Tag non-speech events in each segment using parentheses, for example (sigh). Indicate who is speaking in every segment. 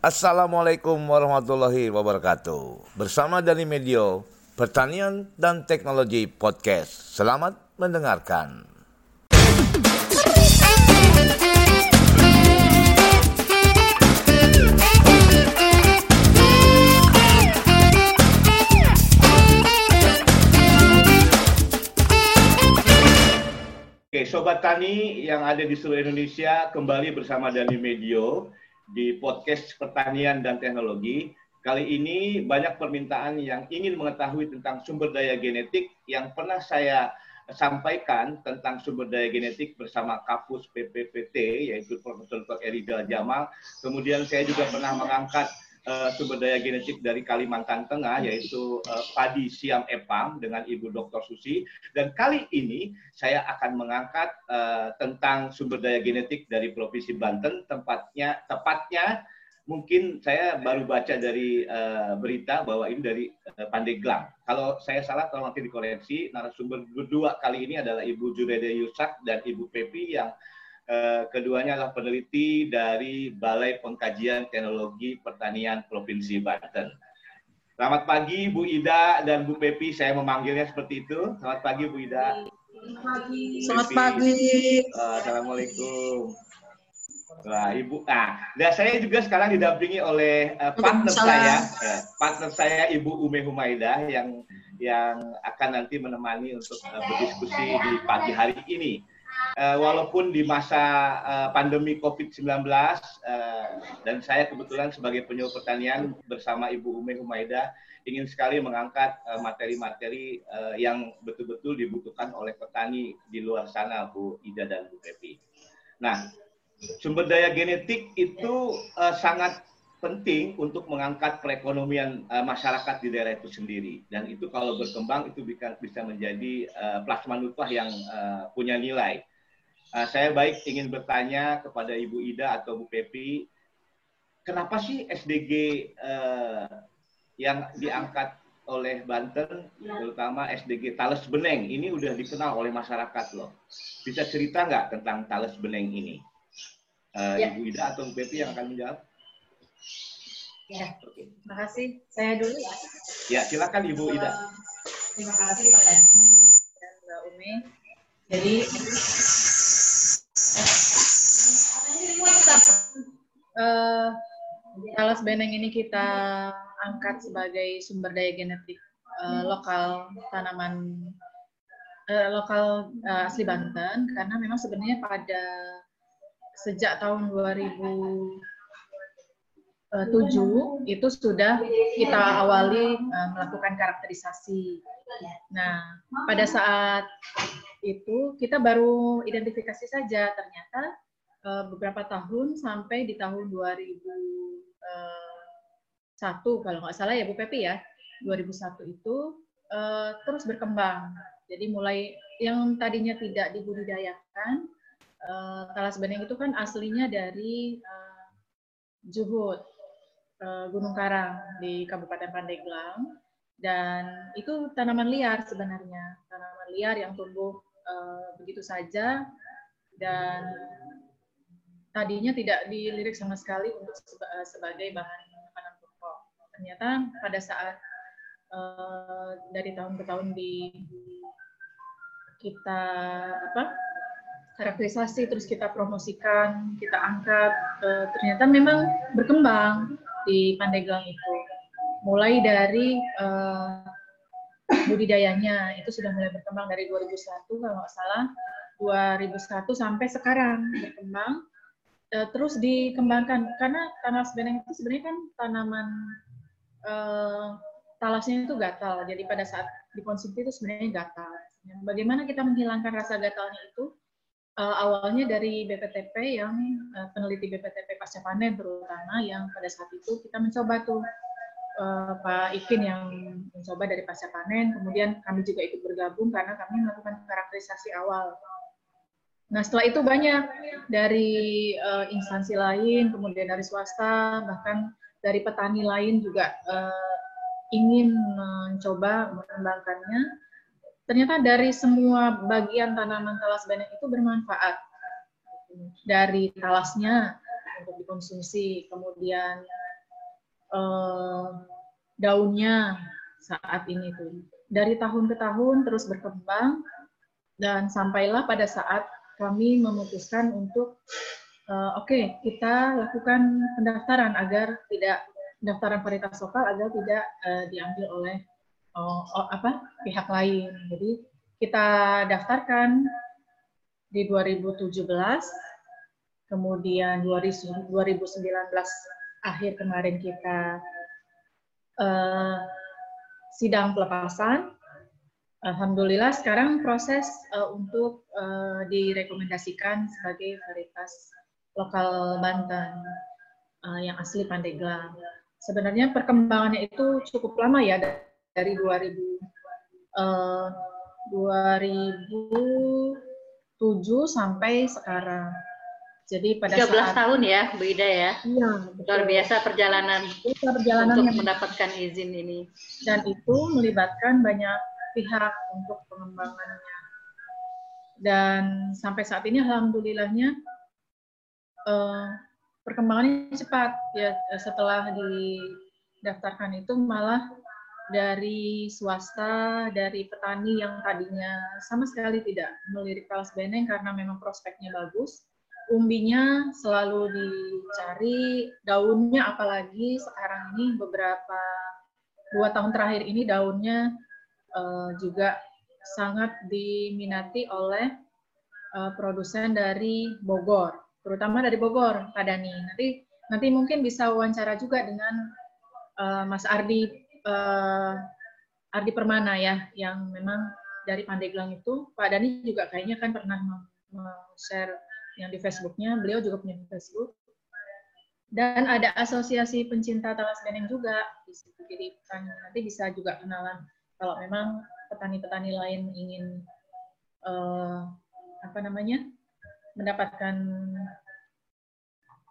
Speaker 1: Assalamualaikum warahmatullahi wabarakatuh. Bersama dari Medio, Pertanian dan Teknologi Podcast. Selamat mendengarkan. Oke, Sobat Tani yang ada di seluruh Indonesia, kembali bersama Dani Medio di podcast pertanian dan teknologi. Kali ini banyak permintaan yang ingin mengetahui tentang sumber daya genetik yang pernah saya sampaikan tentang sumber daya genetik bersama Kapus PPPT yaitu Profesor Dr. Erida Jamal. Kemudian saya juga pernah mengangkat uh, sumber daya genetik dari Kalimantan Tengah yaitu uh, padi siam epang dengan Ibu Dr. Susi dan kali ini saya akan mengangkat uh, tentang sumber daya genetik dari Provinsi Banten tempatnya tepatnya mungkin saya baru baca dari uh, berita bahwa ini dari uh, Pandeglang. Kalau saya salah tolong nanti dikoreksi. Narasumber kedua kali ini adalah Ibu Jurede Yusak dan Ibu Pepi yang keduanya adalah peneliti dari Balai Pengkajian Teknologi Pertanian Provinsi Banten. Selamat pagi Bu Ida dan Bu Pepi, saya memanggilnya seperti itu. Selamat pagi Bu Ida.
Speaker 2: Selamat pagi. Selamat pagi.
Speaker 1: Uh, Assalamualaikum. Wah, Ibu. Nah, dan saya juga sekarang didampingi oleh uh, partner saya, uh, partner saya Ibu Ume Humaida yang yang akan nanti menemani untuk uh, berdiskusi di pagi hari ini uh, walaupun di masa uh, pandemi COVID-19 uh, eh, dan saya kebetulan sebagai penyuluh pertanian bersama Ibu Umi Humaida ingin sekali mengangkat materi-materi uh, uh, yang betul-betul dibutuhkan oleh petani di luar sana Bu Ida dan Bu Pepi. Nah, sumber daya genetik itu uh, sangat penting untuk mengangkat perekonomian uh, masyarakat di daerah itu sendiri. Dan itu kalau berkembang itu bisa bisa menjadi uh, plasma nutfah yang uh, punya nilai Uh, saya baik ingin bertanya kepada Ibu Ida atau Bu Pepi, kenapa sih SDG uh, eh, yang diangkat oleh Banten, terutama SDG Tales Beneng, ini udah dikenal oleh masyarakat loh. Bisa cerita nggak tentang Tales Beneng ini? Uh, ya. Ibu Ida atau Bu Pepi yang akan menjawab?
Speaker 2: Ya, terima kasih. Saya dulu ya.
Speaker 1: Ya, silakan Ibu Ida.
Speaker 2: Terima kasih Pak dan Mbak Umi. Jadi uh, talas beneng ini kita angkat sebagai sumber daya genetik uh, lokal tanaman uh, lokal uh, asli Banten karena memang sebenarnya pada sejak tahun 2007 itu sudah kita awali uh, melakukan karakterisasi. Nah, pada saat itu kita baru identifikasi saja ternyata beberapa tahun sampai di tahun 2001 eh, kalau nggak salah ya Bu Pepi ya 2001 itu uh, terus berkembang. Jadi mulai yang tadinya tidak dibudidayakan talas beneng itu kan aslinya dari uh, uh, Gunung Karang di Kabupaten Pandeglang. Dan itu tanaman liar sebenarnya tanaman liar yang tumbuh uh, begitu saja. Dan tadinya tidak dilirik sama sekali untuk eh, sebagai bahan makanan pokok. Ternyata pada saat uh, dari tahun ke tahun di kita apa karakterisasi terus kita promosikan, kita angkat, uh, ternyata memang berkembang di Pandeglang itu. Mulai dari uh, budidayanya itu sudah mulai berkembang dari 2001 kalau nggak salah 2001 sampai sekarang berkembang uh, terus dikembangkan. Karena talas beneng itu sebenarnya kan tanaman uh, talasnya itu gatal. Jadi pada saat dikonsumsi itu sebenarnya gatal. Bagaimana kita menghilangkan rasa gatalnya itu? Uh, awalnya dari BPTP yang uh, peneliti BPTP pasca panen terutama yang pada saat itu kita mencoba tuh uh, Pak Ikin yang mencoba dari pasca panen, kemudian kami juga ikut bergabung karena kami melakukan karakterisasi awal. Nah setelah itu banyak dari uh, instansi lain, kemudian dari swasta, bahkan dari petani lain juga uh, ingin mencoba mengembangkannya. Ternyata dari semua bagian tanaman talas beneng itu bermanfaat. Dari talasnya untuk dikonsumsi, kemudian uh, daunnya saat ini tuh. Dari tahun ke tahun terus berkembang dan sampailah pada saat kami memutuskan untuk uh, oke okay, kita lakukan pendaftaran agar tidak pendaftaran varietas lokal agar tidak uh, diambil oleh uh, uh, apa pihak lain. Jadi kita daftarkan di 2017, kemudian 2019 akhir kemarin kita uh, sidang pelepasan. Alhamdulillah sekarang proses uh, untuk uh, direkomendasikan sebagai varietas lokal Banten uh, yang asli Pandeglang. Sebenarnya perkembangannya itu cukup lama ya dari 2000 uh, 2007 sampai sekarang.
Speaker 3: Jadi pada 13 saat, tahun ya, Bu Ida ya. Iya. Luar biasa perjalanan, perjalanan untuk yang mendapatkan izin ini.
Speaker 2: Dan itu melibatkan banyak pihak untuk pengembangannya. Dan sampai saat ini alhamdulillahnya eh, perkembangannya cepat ya setelah didaftarkan itu malah dari swasta, dari petani yang tadinya sama sekali tidak melirik talas beneng karena memang prospeknya bagus, umbinya selalu dicari, daunnya apalagi sekarang ini beberapa dua tahun terakhir ini daunnya uh, juga sangat diminati oleh uh, produsen dari Bogor, terutama dari Bogor, Pak Dani. Nanti nanti mungkin bisa wawancara juga dengan uh, Mas Ardi uh, Ardi Permana ya, yang memang dari Pandeglang itu, Pak Dani juga kayaknya kan pernah share yang di Facebooknya, beliau juga punya Facebook. Dan ada asosiasi pencinta talas beneng juga. Jadi nanti bisa juga kenalan kalau memang petani-petani lain ingin uh, apa namanya mendapatkan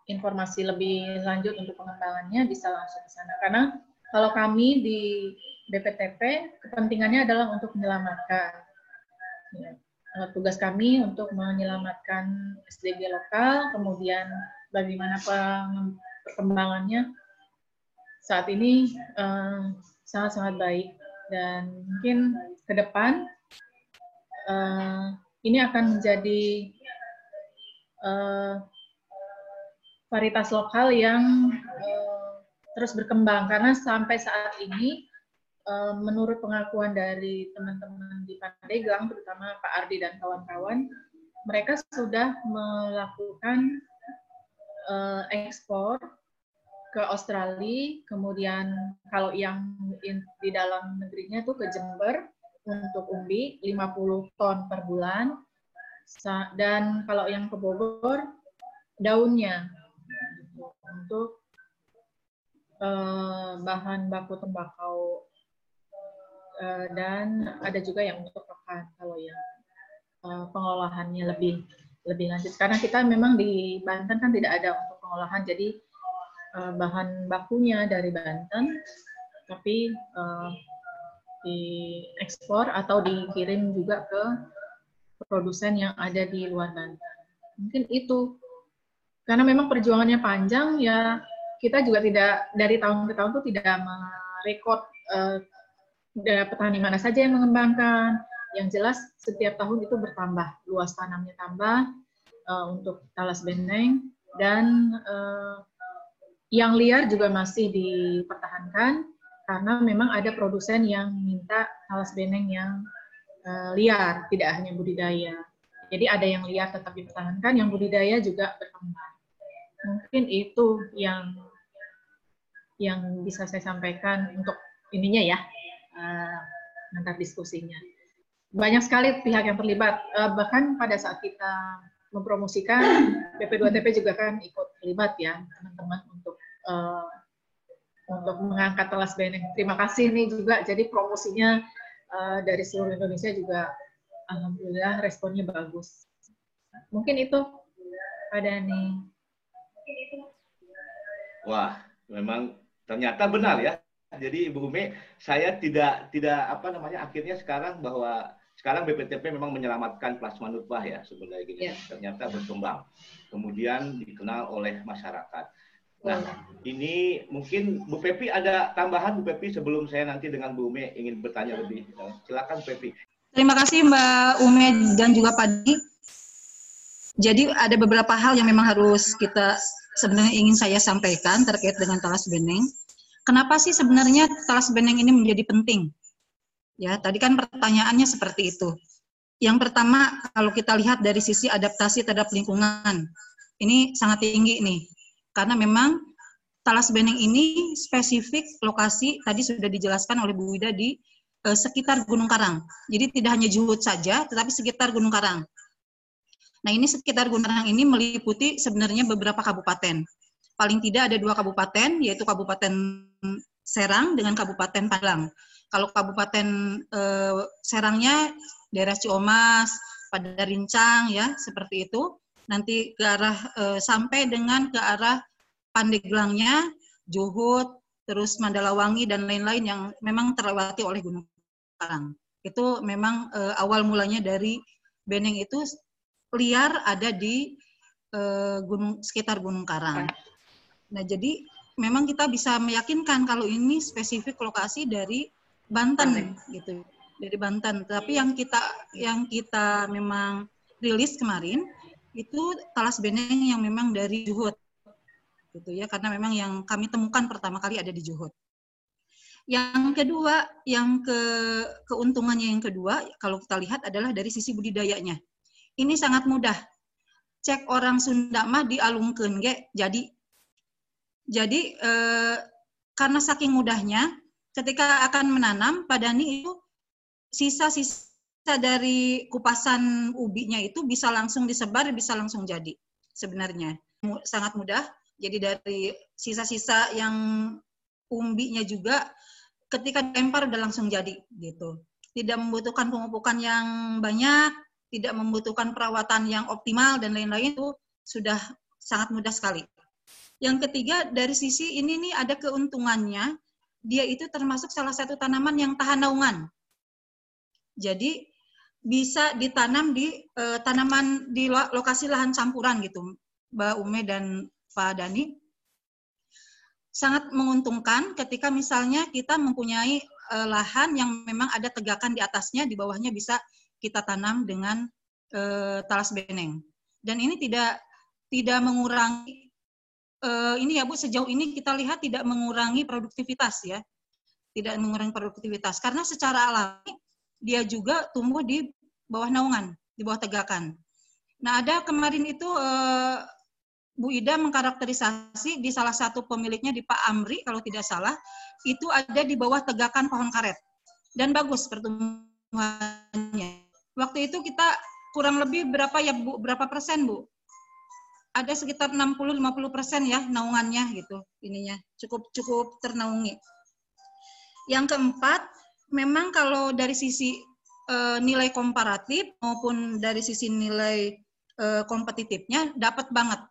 Speaker 2: informasi lebih lanjut untuk pengembangannya bisa langsung ke sana. Karena kalau kami di BPTP kepentingannya adalah untuk menyelamatkan. Ya tugas kami untuk menyelamatkan SDG lokal, kemudian bagaimana perkembangannya saat ini sangat-sangat uh, baik dan mungkin ke depan uh, ini akan menjadi uh, varietas lokal yang uh, terus berkembang. Karena sampai saat ini Eh, menurut pengakuan dari teman-teman di Pandeglang, terutama Pak Ardi dan kawan-kawan, mereka sudah melakukan uh, ekspor ke Australia, kemudian kalau yang di dalam negerinya itu ke Jember untuk umbi 50 ton per bulan, dan kalau yang ke Bogor daunnya. Untuk uh, bahan baku tembakau. Eh, dan ada juga yang untuk pekan kalau yang uh, pengolahannya lebih lebih lanjut. Karena kita memang di Banten kan tidak ada untuk pengolahan jadi uh, bahan bakunya dari Banten tapi uh, diekspor atau dikirim juga ke produsen yang ada di luar Banten mungkin itu karena memang perjuangannya panjang ya kita juga tidak dari tahun ke tahun tuh tidak merekod uh, petani mana saja yang mengembangkan. Yang jelas setiap tahun itu bertambah, luas tanamnya tambah uh, untuk talas beneng dan uh, yang liar juga masih dipertahankan karena memang ada produsen yang minta talas beneng yang uh, liar, tidak hanya budidaya. Jadi ada yang liar tetap dipertahankan, yang budidaya juga berkembang. Mungkin itu yang yang bisa saya sampaikan untuk ininya ya nanti diskusinya. Banyak sekali pihak yang terlibat, uh, bahkan pada saat kita mempromosikan BP2TP juga kan ikut terlibat ya teman-teman untuk uh, untuk mengangkat telas beneng. Terima kasih nih juga. Jadi promosinya uh, dari seluruh Indonesia juga alhamdulillah responnya bagus. Mungkin itu ada nih.
Speaker 1: Wah, memang ternyata benar ya jadi Ibu Umi, saya tidak tidak apa namanya akhirnya sekarang bahwa sekarang BPTP memang menyelamatkan plasma nutbah ya sebenarnya gini. Yeah. Ternyata berkembang. Kemudian dikenal oleh masyarakat. Nah, ini mungkin Bu Pepi ada tambahan Bu Pepi sebelum saya nanti dengan Bu Ume ingin bertanya lebih. Silakan Bu Pepi.
Speaker 4: Terima kasih Mbak Ume dan juga Pak Di. Jadi ada beberapa hal yang memang harus kita sebenarnya ingin saya sampaikan terkait dengan talas beneng. Kenapa sih sebenarnya talas beneng ini menjadi penting? Ya, tadi kan pertanyaannya seperti itu. Yang pertama, kalau kita lihat dari sisi adaptasi terhadap lingkungan, ini sangat tinggi nih. Karena memang talas beneng ini spesifik lokasi tadi sudah dijelaskan oleh Bu Wida di eh, sekitar Gunung Karang. Jadi tidak hanya Juhut saja, tetapi sekitar Gunung Karang. Nah ini sekitar Gunung Karang ini meliputi sebenarnya beberapa kabupaten. Paling tidak ada dua kabupaten, yaitu Kabupaten Serang dengan Kabupaten Padang. Kalau Kabupaten eh, Serangnya daerah Ciomas, pada Rincang ya seperti itu. Nanti ke arah eh, sampai dengan ke arah Pandeglangnya, Juhut, terus Mandalawangi dan lain-lain yang memang terlewati oleh Gunung Karang. Itu memang eh, awal mulanya dari Beneng itu liar ada di uh, gunung sekitar Gunung Karang. Nah, jadi memang kita bisa meyakinkan kalau ini spesifik lokasi dari Banten gitu, dari Banten. Tapi yang kita yang kita memang rilis kemarin itu talas beneng yang memang dari Juhut gitu ya karena memang yang kami temukan pertama kali ada di Juhut. Yang kedua, yang ke keuntungannya yang kedua kalau kita lihat adalah dari sisi budidayanya ini sangat mudah. Cek orang Sunda mah dialungkeun ge jadi jadi eh, karena saking mudahnya ketika akan menanam padani itu sisa-sisa dari kupasan ubinya itu bisa langsung disebar bisa langsung jadi sebenarnya sangat mudah jadi dari sisa-sisa yang umbinya juga ketika lempar udah langsung jadi gitu tidak membutuhkan pemupukan yang banyak tidak membutuhkan perawatan yang optimal dan lain-lain itu sudah sangat mudah sekali. Yang ketiga dari sisi ini nih ada keuntungannya, dia itu termasuk salah satu tanaman yang tahan naungan. Jadi bisa ditanam di eh, tanaman di lokasi lahan campuran gitu, Mbak Ume dan Pak Dani. Sangat menguntungkan ketika misalnya kita mempunyai eh, lahan yang memang ada tegakan di atasnya, di bawahnya bisa kita tanam dengan uh, talas beneng. Dan ini tidak tidak mengurangi uh, ini ya Bu sejauh ini kita lihat tidak mengurangi produktivitas ya. Tidak mengurangi produktivitas karena secara alami dia juga tumbuh di bawah naungan, di bawah tegakan. Nah, ada kemarin itu uh, Bu Ida mengkarakterisasi di salah satu pemiliknya di Pak Amri kalau tidak salah itu ada di bawah tegakan pohon karet dan bagus pertumbuhannya. Waktu itu kita kurang lebih berapa ya Bu? Berapa persen Bu? Ada sekitar 60-50 persen ya naungannya gitu ininya. Cukup cukup ternaungi. Yang keempat, memang kalau dari sisi e, nilai komparatif maupun dari sisi nilai e, kompetitifnya dapat banget.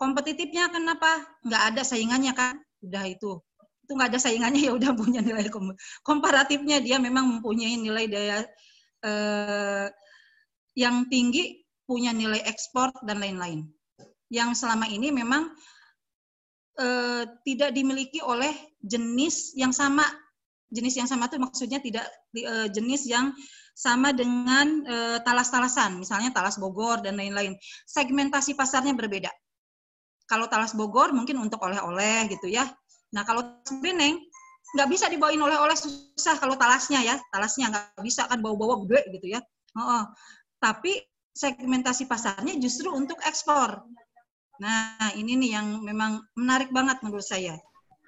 Speaker 4: Kompetitifnya kenapa? Nggak ada saingannya kan? Udah itu itu nggak ada saingannya (laughs) ya udah punya nilai komparatifnya dia memang mempunyai nilai daya eh, yang tinggi punya nilai ekspor dan lain-lain. Yang selama ini memang tidak dimiliki oleh jenis yang sama. Jenis yang sama itu maksudnya tidak eh, jenis yang sama dengan eh, talas-talasan, misalnya talas Bogor dan lain-lain. Segmentasi pasarnya berbeda. Kalau talas Bogor mungkin untuk oleh-oleh gitu ya. Nah kalau beneng nggak bisa dibawain oleh-oleh susah kalau talasnya ya talasnya nggak bisa kan bawa-bawa gede gitu ya oh, oh. tapi segmentasi pasarnya justru untuk ekspor nah ini nih yang memang menarik banget menurut saya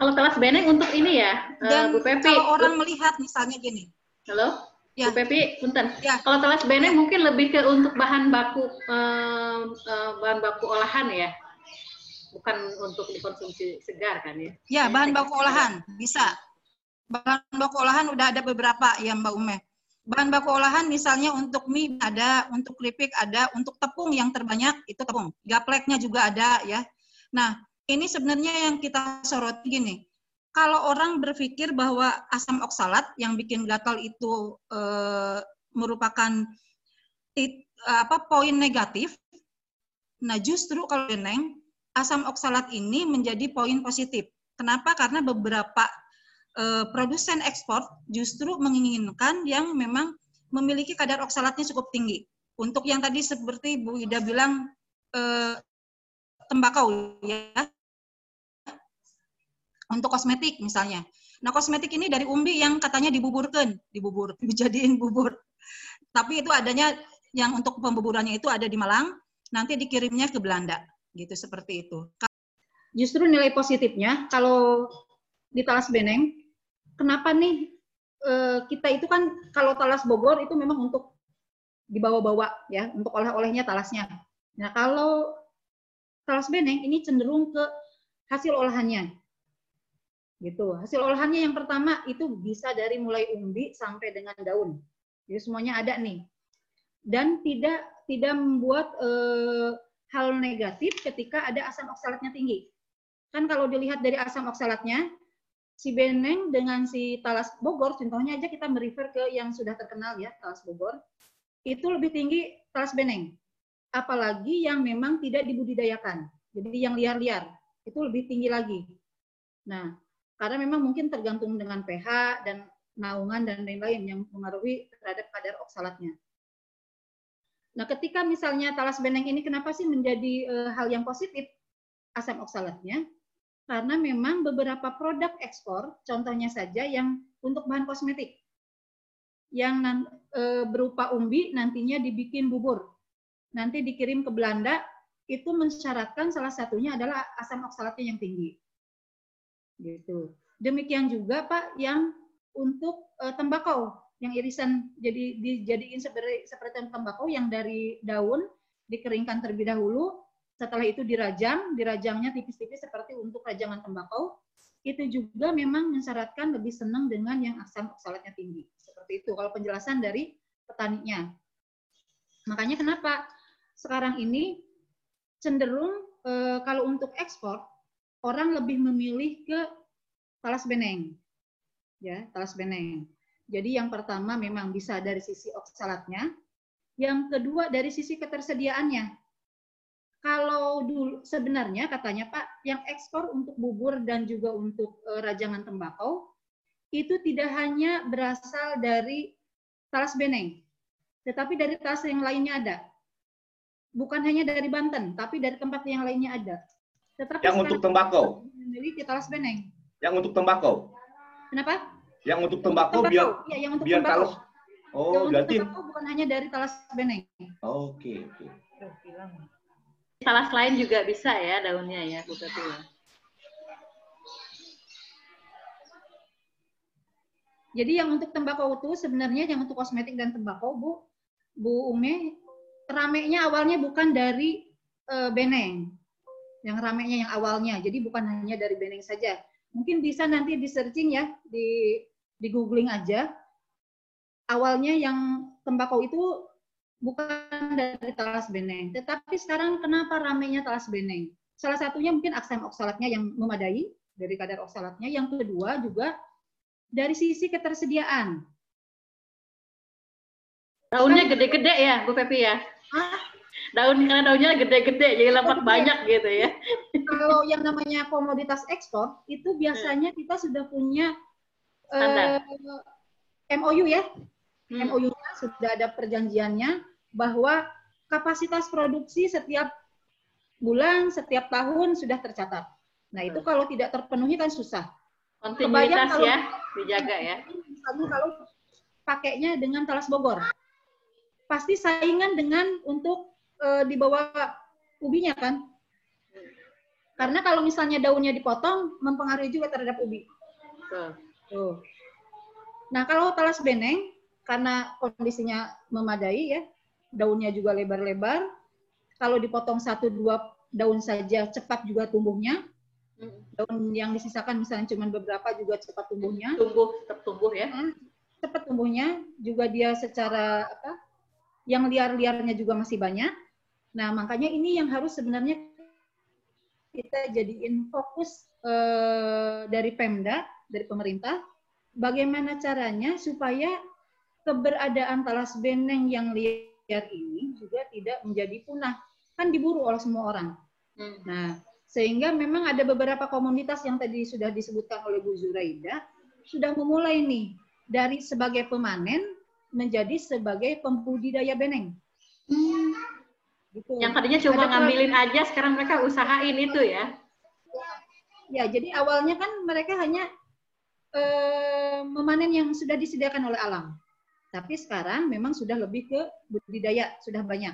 Speaker 3: kalau talas beneng untuk ini ya
Speaker 4: eh, dan Bu Pepi kalau orang melihat misalnya gini
Speaker 3: halo Ya. Bu Pepi, punten. Ya. Kalau talas beneng ya. mungkin lebih ke untuk bahan baku uh, uh, bahan baku olahan ya bukan untuk dikonsumsi segar kan ya?
Speaker 4: Ya, bahan baku olahan bisa bahan baku olahan udah ada beberapa ya Mbak Ume. Bahan baku olahan misalnya untuk mie ada, untuk keripik ada, untuk tepung yang terbanyak itu tepung. Gapleknya juga ada ya. Nah, ini sebenarnya yang kita soroti gini. Kalau orang berpikir bahwa asam oksalat yang bikin gatal itu e, merupakan tit, apa poin negatif, nah justru kalau beneng
Speaker 5: asam oksalat ini menjadi poin positif. Kenapa? Karena beberapa uh, produsen ekspor justru menginginkan yang memang memiliki kadar oksalatnya cukup tinggi. Untuk yang tadi seperti Bu Ida bilang uh, tembakau ya. Untuk kosmetik misalnya. Nah, kosmetik ini dari umbi yang katanya dibuburkan, dibubur, (laughs) dijadiin bubur. Tapi itu adanya yang untuk pembuburannya itu ada di Malang, nanti dikirimnya ke Belanda, gitu seperti itu.
Speaker 4: Justru nilai positifnya kalau di Talas Beneng, kenapa nih eh, kita itu kan kalau Talas Bogor itu memang untuk dibawa-bawa ya, untuk oleh-olehnya talasnya. Nah, kalau Talas Beneng ini cenderung ke hasil olahannya. Gitu. Hasil olahannya yang pertama itu bisa dari mulai umbi sampai dengan daun. Jadi semuanya ada nih. Dan tidak tidak membuat eh, hal negatif ketika ada asam oksalatnya tinggi. Kan kalau dilihat dari asam oksalatnya, si Beneng dengan si Talas Bogor, contohnya aja kita merefer ke yang sudah terkenal ya, Talas Bogor, itu lebih tinggi Talas Beneng. Apalagi yang memang tidak dibudidayakan. Jadi yang liar-liar, itu lebih tinggi lagi. Nah, karena memang mungkin tergantung dengan pH dan naungan dan lain-lain yang mempengaruhi terhadap kadar oksalatnya. Nah, ketika misalnya talas beneng ini kenapa sih menjadi e, hal yang positif asam oksalatnya? Karena memang beberapa produk ekspor, contohnya saja yang untuk bahan kosmetik, yang e, berupa umbi nantinya dibikin bubur, nanti dikirim ke Belanda, itu mensyaratkan salah satunya adalah asam oksalatnya yang tinggi. Gitu. Demikian juga Pak yang untuk uh, tembakau yang irisan jadi dijadiin seperti seperti tembakau yang dari daun dikeringkan terlebih dahulu setelah itu dirajang dirajangnya tipis-tipis seperti untuk rajangan tembakau itu juga memang mensyaratkan lebih senang dengan yang asam oksalatnya tinggi seperti itu kalau penjelasan dari petaninya makanya kenapa sekarang ini cenderung e, kalau untuk ekspor orang lebih memilih ke talas beneng ya talas beneng. Jadi yang pertama memang bisa dari sisi oksalatnya, yang kedua dari sisi ketersediaannya. Kalau dulu sebenarnya katanya Pak, yang ekspor untuk bubur dan juga untuk e, rajangan tembakau itu tidak hanya berasal dari talas beneng, tetapi dari talas yang lainnya ada. Bukan hanya dari Banten, tapi dari tempat yang lainnya ada.
Speaker 1: Tetapi yang untuk tembakau
Speaker 4: memiliki talas beneng.
Speaker 1: Yang untuk tembakau.
Speaker 4: Kenapa?
Speaker 1: Yang untuk tembakau, biar ya, yang untuk biar tembakau. talas.
Speaker 4: Oh, yang berarti tembakau bukan hanya dari talas beneng.
Speaker 1: Oke, oke.
Speaker 3: Talas lain juga bisa ya daunnya ya, Bu Tati ya.
Speaker 4: Jadi yang untuk tembakau itu sebenarnya yang untuk kosmetik dan tembakau, Bu, Bu Ume, ramenya awalnya bukan dari e, beneng. Yang ramenya yang awalnya. Jadi bukan hanya dari beneng saja Mungkin bisa nanti di searching ya, di di googling aja. Awalnya yang tembakau itu bukan dari talas beneng, tetapi sekarang kenapa ramenya talas beneng? Salah satunya mungkin asam oksalatnya yang memadai dari kadar oksalatnya. Yang kedua juga dari sisi ketersediaan.
Speaker 3: Daunnya gede-gede ya, Bu Pepi ya? Daun karena daunnya gede-gede jadi lemak banyak gitu ya.
Speaker 4: Kalau yang namanya komoditas ekspor itu biasanya hmm. kita sudah punya uh, eh, MOU ya. Hmm. MOU-nya sudah ada perjanjiannya bahwa kapasitas produksi setiap bulan, setiap tahun sudah tercatat. Nah, itu hmm. kalau tidak terpenuhi kan susah.
Speaker 3: Kontinuitas kalau, ya, dijaga ya.
Speaker 4: Misalnya kalau pakainya dengan talas Bogor. Pasti saingan dengan untuk uh, di bawah ubinya kan. Karena kalau misalnya daunnya dipotong, mempengaruhi juga terhadap ubi. Tuh. Nah, kalau talas beneng, karena kondisinya memadai ya, daunnya juga lebar-lebar, kalau dipotong satu dua daun saja cepat juga tumbuhnya. Daun yang disisakan misalnya cuma beberapa juga cepat tumbuhnya.
Speaker 3: Tumbuh, tetap tumbuh ya.
Speaker 4: Cepat tumbuhnya, juga dia secara apa? Yang liar-liarnya juga masih banyak. Nah, makanya ini yang harus sebenarnya kita jadiin fokus eh, dari Pemda, dari pemerintah, bagaimana caranya supaya keberadaan talas beneng yang liar ini juga tidak menjadi punah. Kan diburu oleh semua orang. Hmm. Nah, Sehingga memang ada beberapa komunitas yang tadi sudah disebutkan oleh Bu Zuraida, sudah memulai nih dari sebagai pemanen menjadi sebagai pembudidaya beneng.
Speaker 3: Hmm. Gitu. Yang tadinya cuma ada ngambilin aja, sekarang mereka usahain itu ya?
Speaker 4: Ya, jadi awalnya kan mereka hanya eh, memanen yang sudah disediakan oleh alam. Tapi sekarang memang sudah lebih ke budidaya, sudah banyak.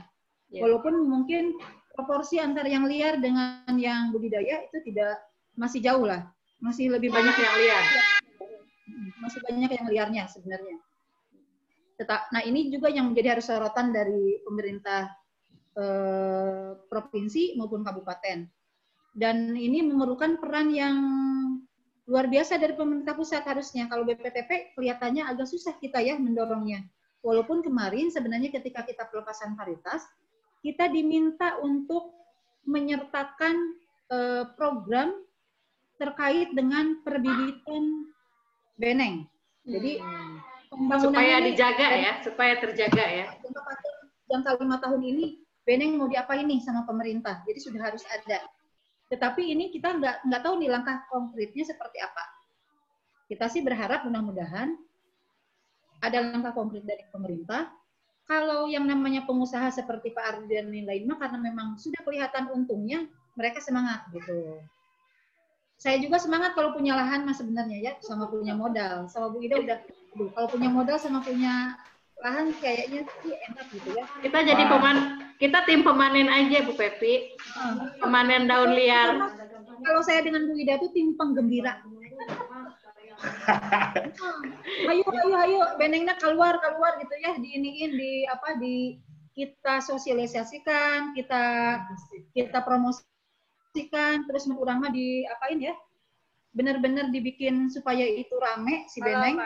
Speaker 4: Yeah. Walaupun mungkin proporsi antara yang liar dengan yang budidaya itu tidak masih jauh lah, masih lebih banyak yang liar, masih banyak yang liarnya sebenarnya. Tetap, nah ini juga yang menjadi harus sorotan dari pemerintah eh, provinsi maupun kabupaten. Dan ini memerlukan peran yang luar biasa dari pemerintah pusat harusnya. Kalau BPTP kelihatannya agak susah kita ya mendorongnya. Walaupun kemarin sebenarnya ketika kita pelepasan varietas, kita diminta untuk menyertakan uh, program terkait dengan perbibitan beneng. Jadi
Speaker 3: hmm. Supaya dijaga ya, supaya terjaga ya.
Speaker 4: Jangka lima tahun ini beneng mau diapain nih sama pemerintah. Jadi sudah harus ada. Tetapi ini kita nggak nggak tahu nih langkah konkretnya seperti apa. Kita sih berharap mudah-mudahan ada langkah konkret dari pemerintah kalau yang namanya pengusaha seperti Pak Ardi dan lain-lain karena memang sudah kelihatan untungnya, mereka semangat gitu. Saya juga semangat kalau punya lahan mas sebenarnya ya, sama punya modal. Sama Bu Ida udah, aduh, kalau punya modal sama punya lahan kayaknya sih enak gitu ya.
Speaker 3: Kita jadi peman, kita tim pemanen aja Bu Pepi. Pemanen daun liar.
Speaker 4: Kalau saya dengan Bu Ida tuh tim penggembira (laughs) ayo ayo ayo benengnya keluar keluar gitu ya diiniin di apa di kita sosialisasikan kita kita promosikan terus mah di apain ya benar-benar dibikin supaya itu rame si beneng.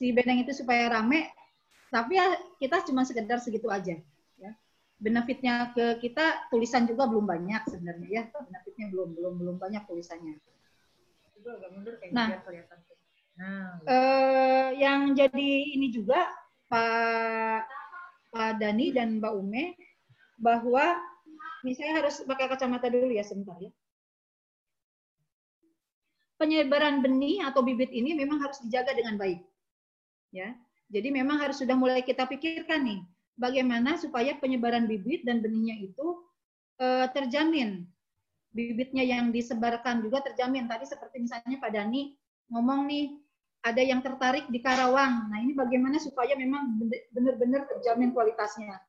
Speaker 4: Si beneng itu supaya rame tapi ya kita cuma sekedar segitu aja ya. Benefitnya ke kita tulisan juga belum banyak sebenarnya ya. Benefitnya belum belum belum banyak tulisannya. Nah, Nah, eh, yang jadi ini juga Pak Pak Dani dan Mbak Ume bahwa ini saya harus pakai kacamata dulu ya sebentar ya. Penyebaran benih atau bibit ini memang harus dijaga dengan baik. Ya. Jadi memang harus sudah mulai kita pikirkan nih bagaimana supaya penyebaran bibit dan benihnya itu eh, terjamin bibitnya yang disebarkan juga terjamin. Tadi seperti misalnya Pak Dani ngomong nih, ada yang tertarik di Karawang. Nah ini bagaimana supaya memang benar-benar terjamin kualitasnya.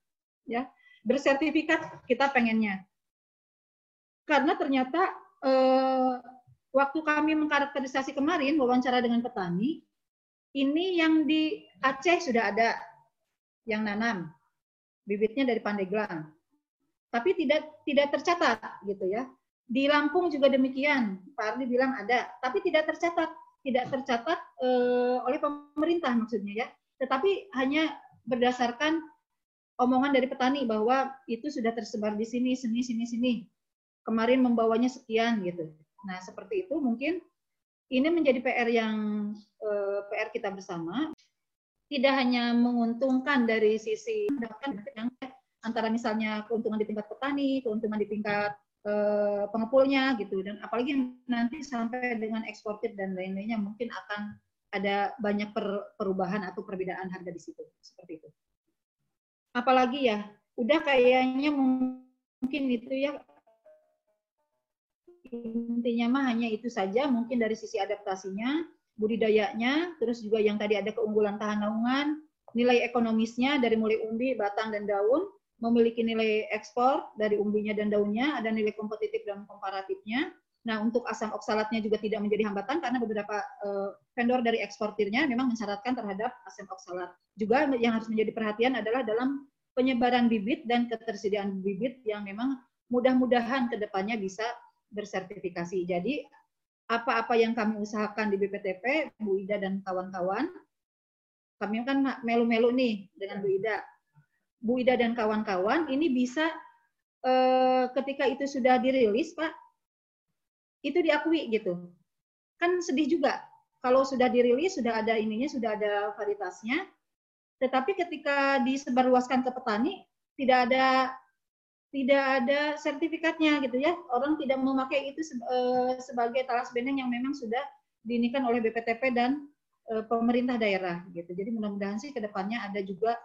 Speaker 4: ya Bersertifikat kita pengennya. Karena ternyata eh, waktu kami mengkarakterisasi kemarin, wawancara dengan petani, ini yang di Aceh sudah ada yang nanam. Bibitnya dari Pandeglang. Tapi tidak tidak tercatat gitu ya di Lampung juga demikian, Pak Ardi bilang ada, tapi tidak tercatat, tidak tercatat uh, oleh pemerintah maksudnya ya, tetapi hanya berdasarkan omongan dari petani bahwa itu sudah tersebar di sini, sini, sini, sini. Kemarin membawanya sekian gitu. Nah seperti itu mungkin ini menjadi PR yang eh, PR kita bersama. Tidak hanya menguntungkan dari sisi yang antara misalnya keuntungan di tingkat petani, keuntungan di tingkat eh, pengepulnya gitu dan apalagi nanti sampai dengan eksportir dan lain-lainnya mungkin akan ada banyak per, perubahan atau perbedaan harga di situ seperti itu. Apalagi ya, udah kayaknya mungkin itu ya intinya mah hanya itu saja mungkin dari sisi adaptasinya, budidayanya, terus juga yang tadi ada keunggulan tahan naungan, nilai ekonomisnya dari mulai umbi, batang dan daun, memiliki nilai ekspor dari umbinya dan daunnya, ada nilai kompetitif dan komparatifnya. Nah, untuk asam oksalatnya juga tidak menjadi hambatan karena beberapa uh, vendor dari eksportirnya memang mensyaratkan terhadap asam oksalat. Juga yang harus menjadi perhatian adalah dalam penyebaran bibit dan ketersediaan bibit yang memang mudah-mudahan ke depannya bisa bersertifikasi. Jadi apa-apa yang kami usahakan di BPTP, Bu Ida dan kawan-kawan, kami kan melu-melu nih dengan Bu Ida Bu Ida dan kawan-kawan ini bisa eh, ketika itu sudah dirilis, Pak, itu diakui gitu. Kan sedih juga kalau sudah dirilis, sudah ada ininya, sudah ada varietasnya, tetapi ketika disebarluaskan ke petani, tidak ada tidak ada sertifikatnya gitu ya. Orang tidak memakai itu eh, sebagai talas beneng yang memang sudah diinikan oleh BPTP dan eh, pemerintah daerah gitu. Jadi mudah-mudahan sih ke depannya ada juga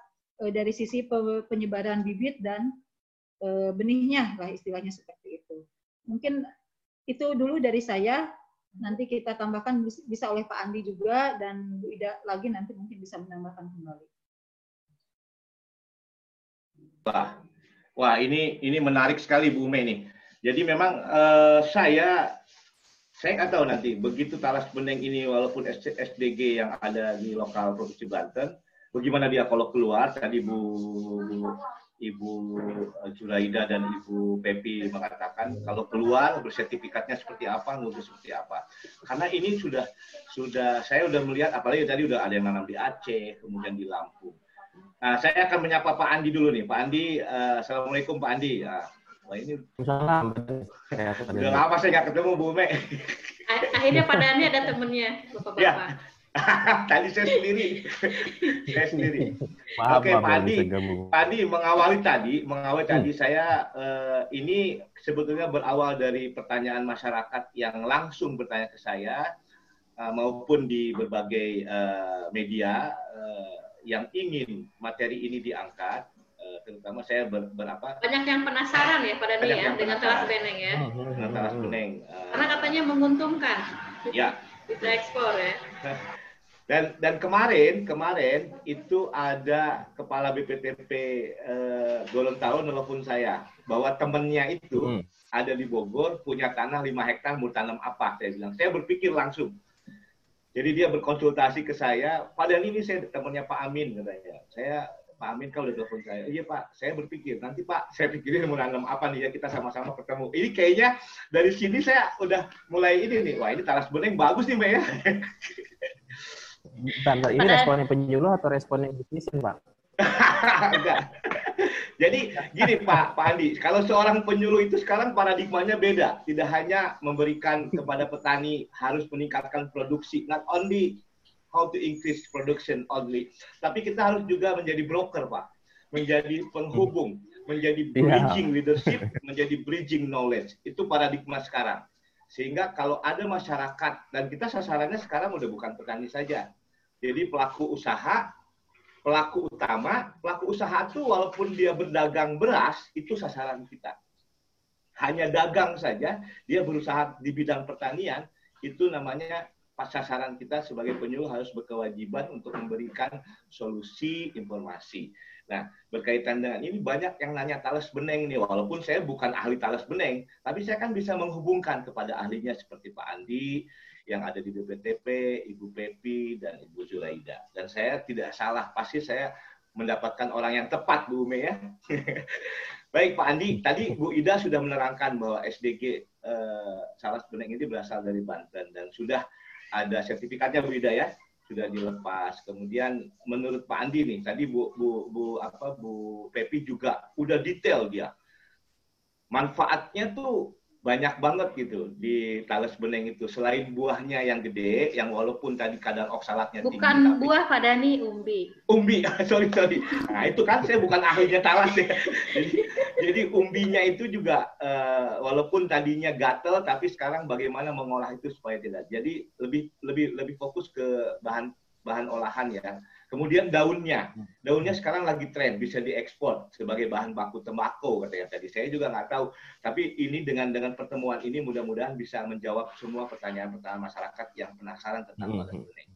Speaker 4: eh, dari sisi penyebaran bibit dan benihnya lah istilahnya seperti itu. Mungkin itu dulu dari saya. Nanti kita tambahkan bisa oleh Pak Andi juga dan Bu Ida lagi nanti mungkin bisa menambahkan kembali.
Speaker 1: Wah, Wah, ini ini menarik sekali Bu Ume nih. Jadi memang uh, saya saya nggak tahu nanti begitu talas beneng ini walaupun SDG yang ada di lokal provinsi Banten, bagaimana dia kalau keluar tadi Bu Ibu Juraida dan Ibu Pepi mengatakan kalau keluar bersertifikatnya seperti apa, ngurus seperti apa. Karena ini sudah sudah saya sudah melihat apalagi tadi udah ada yang nanam di Aceh, kemudian di Lampung. Nah, saya akan menyapa Pak Andi dulu nih. Pak Andi, uh, Assalamualaikum Pak Andi. Uh, wah ini Salam. Udah lama saya nggak ketemu Bu Me.
Speaker 3: Akhirnya Pak Dani ada temennya, Bapak-Bapak. Ya. (laughs)
Speaker 1: tadi saya sendiri, saya sendiri. Maaf, Oke, Pak Andi, Pak Andi mengawali tadi, mengawali hmm. tadi saya uh, ini sebetulnya berawal dari pertanyaan masyarakat yang langsung bertanya ke saya uh, maupun di berbagai uh, media. Uh, yang ingin materi ini diangkat, uh, terutama saya ber, berapa
Speaker 3: banyak yang penasaran ya pada nih ya dengan teras beneng ya.
Speaker 1: Hmm, hmm, dengan teras beneng.
Speaker 3: Uh, Karena katanya menguntungkan.
Speaker 1: Ya.
Speaker 3: Bisa ekspor ya.
Speaker 1: Dan dan kemarin kemarin itu ada kepala BPTP eh, Gorontalo nelfon saya bahwa temennya itu hmm. ada di Bogor punya tanah 5 hektar mau tanam apa saya bilang. Saya berpikir langsung jadi dia berkonsultasi ke saya, padahal ini saya temannya Pak Amin katanya. Saya Pak Amin kalau udah telepon saya, iya Pak, saya berpikir nanti Pak, saya pikirin mau nanam apa nih ya kita sama-sama ketemu. Ini kayaknya dari sini saya udah mulai ini nih, wah ini talas beneng bagus nih Mbak ya. (laughs)
Speaker 6: Bentar, ini responnya penyuluh atau responnya bisnis Pak?
Speaker 1: Enggak. Jadi gini Pak, Pak Andi, kalau seorang penyuluh itu sekarang paradigmanya beda. Tidak hanya memberikan kepada petani harus meningkatkan produksi, not only how to increase production only, tapi kita harus juga menjadi broker Pak, menjadi penghubung, menjadi iya. bridging leadership, menjadi bridging knowledge. Itu paradigma sekarang. Sehingga kalau ada masyarakat dan kita sasarannya sekarang udah bukan petani saja. Jadi pelaku usaha pelaku utama, pelaku usaha itu walaupun dia berdagang beras, itu sasaran kita. Hanya dagang saja, dia berusaha di bidang pertanian, itu namanya pas sasaran kita sebagai penyuluh harus berkewajiban untuk memberikan solusi informasi. Nah, berkaitan dengan ini banyak yang nanya talas beneng nih, walaupun saya bukan ahli talas beneng, tapi saya kan bisa menghubungkan kepada ahlinya seperti Pak Andi, yang ada di BPTP, Ibu Pepi, dan Ibu Zuraida. Dan saya tidak salah, pasti saya mendapatkan orang yang tepat, Bu Ume ya. (laughs) Baik Pak Andi, tadi Bu Ida sudah menerangkan bahwa SDG eh, salah beneng ini berasal dari Banten dan sudah ada sertifikatnya Bu Ida ya, sudah dilepas. Kemudian menurut Pak Andi nih, tadi Bu Bu Bu apa Bu Pepi juga udah detail dia. Manfaatnya tuh banyak banget gitu di talas beneng itu. Selain buahnya yang gede yang walaupun tadi kadar oksalatnya
Speaker 3: bukan tinggi bukan buah Pak Dani umbi.
Speaker 1: Umbi (laughs) sorry sorry. Nah itu kan saya bukan ahlinya talas ya. Jadi, jadi umbinya itu juga uh, walaupun tadinya gatel tapi sekarang bagaimana mengolah itu supaya tidak. Jadi lebih lebih lebih fokus ke bahan bahan olahan ya Kemudian daunnya, hmm. daunnya sekarang lagi tren bisa diekspor sebagai bahan baku tembakau katanya tadi. Saya juga nggak tahu, tapi ini dengan dengan pertemuan ini mudah-mudahan bisa menjawab semua pertanyaan-pertanyaan masyarakat yang penasaran tentang hmm. kuning.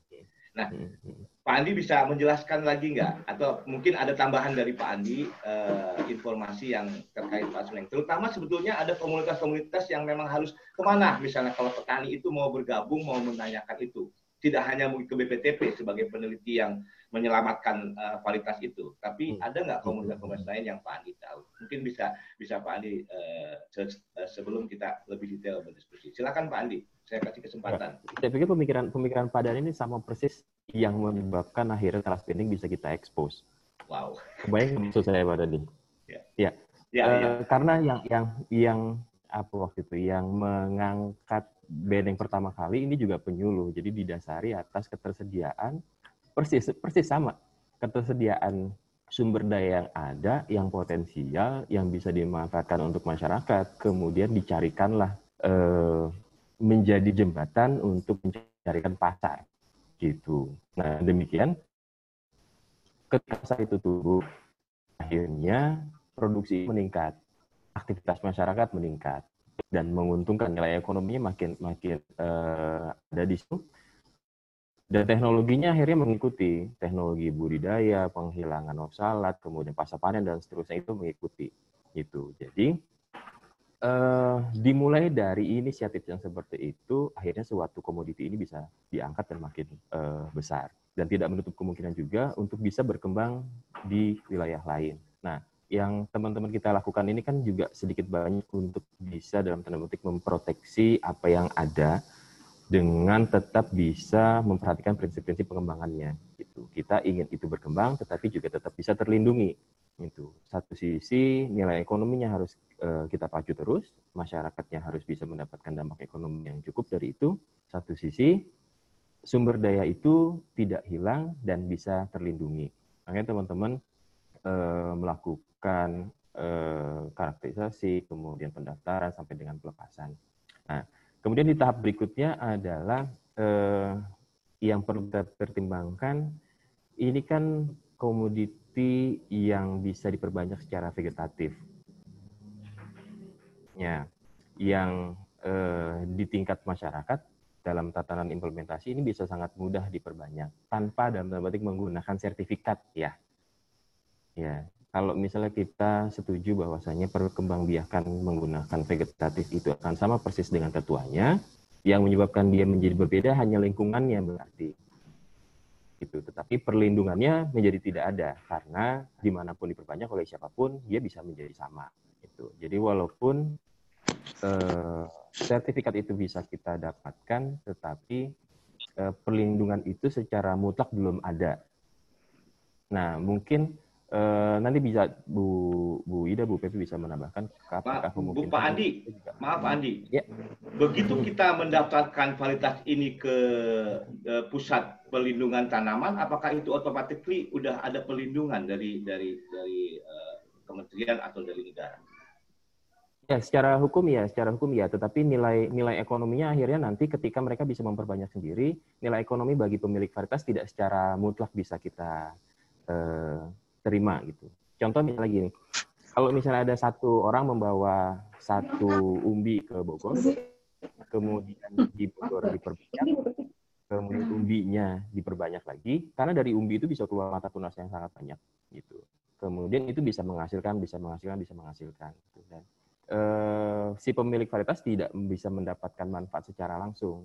Speaker 1: Nah, hmm. Pak Andi bisa menjelaskan lagi nggak? Atau mungkin ada tambahan dari Pak Andi uh, informasi yang terkait Pak Suneng. Terutama sebetulnya ada komunitas-komunitas yang memang harus ke mana? Misalnya kalau petani itu mau bergabung, mau menanyakan itu. Tidak hanya ke BPTP sebagai peneliti yang menyelamatkan uh, kualitas itu. Tapi hmm. ada nggak komunitas-komunitas lain yang Pak Andi tahu? Mungkin bisa bisa Pak Andi uh, sebelum kita lebih detail berdiskusi. Silakan Pak Andi, saya kasih kesempatan.
Speaker 6: Saya pikir pemikiran pemikiran Pak Dani ini sama persis yang menyebabkan akhirnya teras pending bisa kita expose.
Speaker 1: Wow.
Speaker 6: Kebayang maksud saya Pak Dani? Ya. Ya. ya, uh, ya. Karena yang yang yang apa waktu itu yang mengangkat bending pertama kali ini juga penyuluh. Jadi didasari atas ketersediaan persis persis sama. Ketersediaan sumber daya yang ada, yang potensial, yang bisa dimanfaatkan untuk masyarakat, kemudian dicarikanlah eh, menjadi jembatan untuk mencarikan pasar, gitu. Nah demikian, ketika itu tumbuh, akhirnya produksi meningkat, aktivitas masyarakat meningkat, dan menguntungkan nilai ekonominya makin makin uh, ada di situ dan teknologinya akhirnya mengikuti teknologi budidaya, penghilangan osalat, kemudian pasca panen dan seterusnya itu mengikuti itu. Jadi uh, dimulai dari inisiatif yang seperti itu, akhirnya suatu komoditi ini bisa diangkat dan makin uh, besar dan tidak menutup kemungkinan juga untuk bisa berkembang di wilayah lain. Nah, yang teman-teman kita lakukan ini kan juga sedikit banyak untuk bisa dalam tanda petik memproteksi apa yang ada dengan tetap bisa memperhatikan prinsip-prinsip pengembangannya. Gitu. Kita ingin itu berkembang, tetapi juga tetap bisa terlindungi. Itu satu sisi nilai ekonominya harus uh, kita pacu terus, masyarakatnya harus bisa mendapatkan dampak ekonomi yang cukup dari itu. Satu sisi sumber daya itu tidak hilang dan bisa terlindungi. Makanya teman-teman uh, melakukan uh, karakterisasi, kemudian pendaftaran sampai dengan pelepasan. Nah, Kemudian di tahap berikutnya adalah eh, yang perlu kita pertimbangkan, ini kan komoditi yang bisa diperbanyak secara vegetatif. Ya, yang eh, di tingkat masyarakat dalam tatanan implementasi ini bisa sangat mudah diperbanyak tanpa dalam tanda menggunakan sertifikat ya. Ya, kalau misalnya kita setuju bahwasanya perkembangbiakan menggunakan vegetatif itu akan sama persis dengan tetuanya, yang menyebabkan dia menjadi berbeda hanya lingkungannya berarti. Itu. Tetapi perlindungannya menjadi tidak ada karena di mana pun diperbanyak oleh siapa pun dia bisa menjadi sama. Itu. Jadi walaupun eh, sertifikat itu bisa kita dapatkan, tetapi eh, perlindungan itu secara mutlak belum ada. Nah mungkin Uh, nanti bisa Bu Bu Ida, Bu Pepi bisa menambahkan
Speaker 1: apakah Bu Pak Andi, maaf Pak Andi, ya. begitu kita mendaftarkan kualitas ini ke uh, pusat perlindungan tanaman, apakah itu otomatis udah ada perlindungan dari dari dari uh, kementerian atau dari negara?
Speaker 6: Ya, secara hukum ya, secara hukum ya, tetapi nilai nilai ekonominya akhirnya nanti ketika mereka bisa memperbanyak sendiri, nilai ekonomi bagi pemilik varietas tidak secara mutlak bisa kita uh, terima gitu. Contoh misalnya gini, kalau misalnya ada satu orang membawa satu umbi ke Bogor, kemudian di Bogor diperbanyak, kemudian umbinya diperbanyak lagi, karena dari umbi itu bisa keluar mata tunas yang sangat banyak gitu. Kemudian itu bisa menghasilkan, bisa menghasilkan, bisa menghasilkan. Gitu. Dan eh, si pemilik varietas tidak bisa mendapatkan manfaat secara langsung.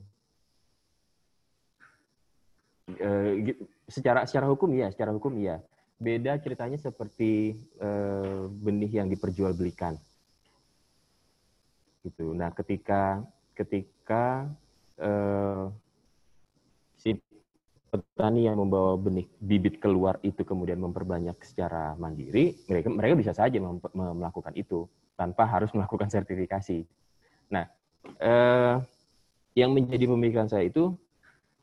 Speaker 6: Eh, secara secara hukum ya, secara hukum ya beda ceritanya seperti uh, benih yang diperjualbelikan. Gitu. Nah, ketika ketika uh, si petani yang membawa benih bibit keluar itu kemudian memperbanyak secara mandiri, mereka mereka bisa saja melakukan itu tanpa harus melakukan sertifikasi. Nah, uh, yang menjadi pemikiran saya itu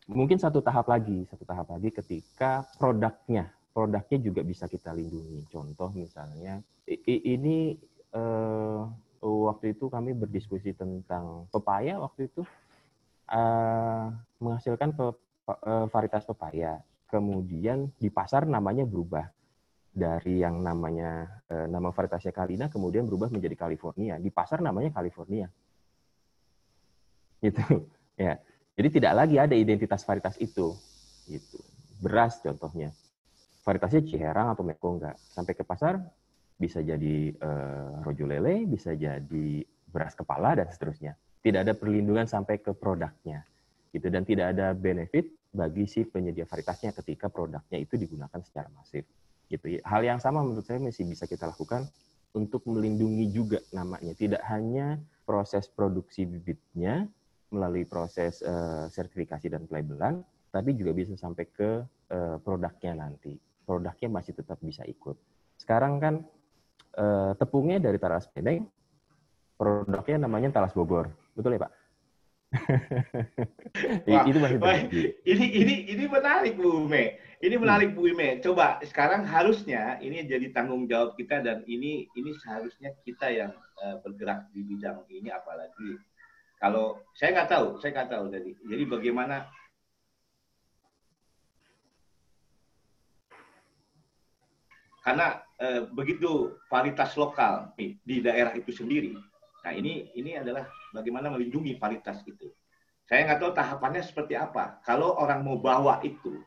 Speaker 6: mungkin satu tahap lagi, satu tahap lagi ketika produknya produknya juga bisa kita lindungi. Contoh misalnya, ini uh, waktu itu kami berdiskusi tentang pepaya waktu itu uh, menghasilkan pe, uh, varietas pepaya. Kemudian di pasar namanya berubah dari yang namanya uh, nama varietasnya Kalina kemudian berubah menjadi California. Di pasar namanya California. Gitu. Ya. Jadi tidak lagi ada identitas varietas itu. Gitu. Beras contohnya varietasnya Ciherang atau Meko enggak. Sampai ke pasar bisa jadi uh, rojo lele, bisa jadi beras kepala dan seterusnya. Tidak ada perlindungan sampai ke produknya. Gitu dan tidak ada benefit bagi si penyedia varietasnya ketika produknya itu digunakan secara masif. Gitu. Hal yang sama menurut saya masih bisa kita lakukan untuk melindungi juga namanya. Tidak hanya proses produksi bibitnya melalui proses uh, sertifikasi dan pelabelan, tapi juga bisa sampai ke uh, produknya nanti produknya masih tetap bisa ikut. Sekarang kan eh, tepungnya dari Talas Bedeng, produknya namanya Talas Bogor. Betul ya Pak? (laughs)
Speaker 1: Wah, itu masih wah, ini ini ini menarik Bu Ume. Ini menarik Bu Ume. Coba sekarang harusnya ini jadi tanggung jawab kita dan ini ini seharusnya kita yang uh, bergerak di bidang ini apalagi kalau saya nggak tahu, saya nggak tahu jadi. Jadi bagaimana karena uh, begitu varietas lokal di daerah itu sendiri. Nah ini ini adalah bagaimana melindungi kualitas itu. Saya nggak tahu tahapannya seperti apa. Kalau orang mau bawa itu,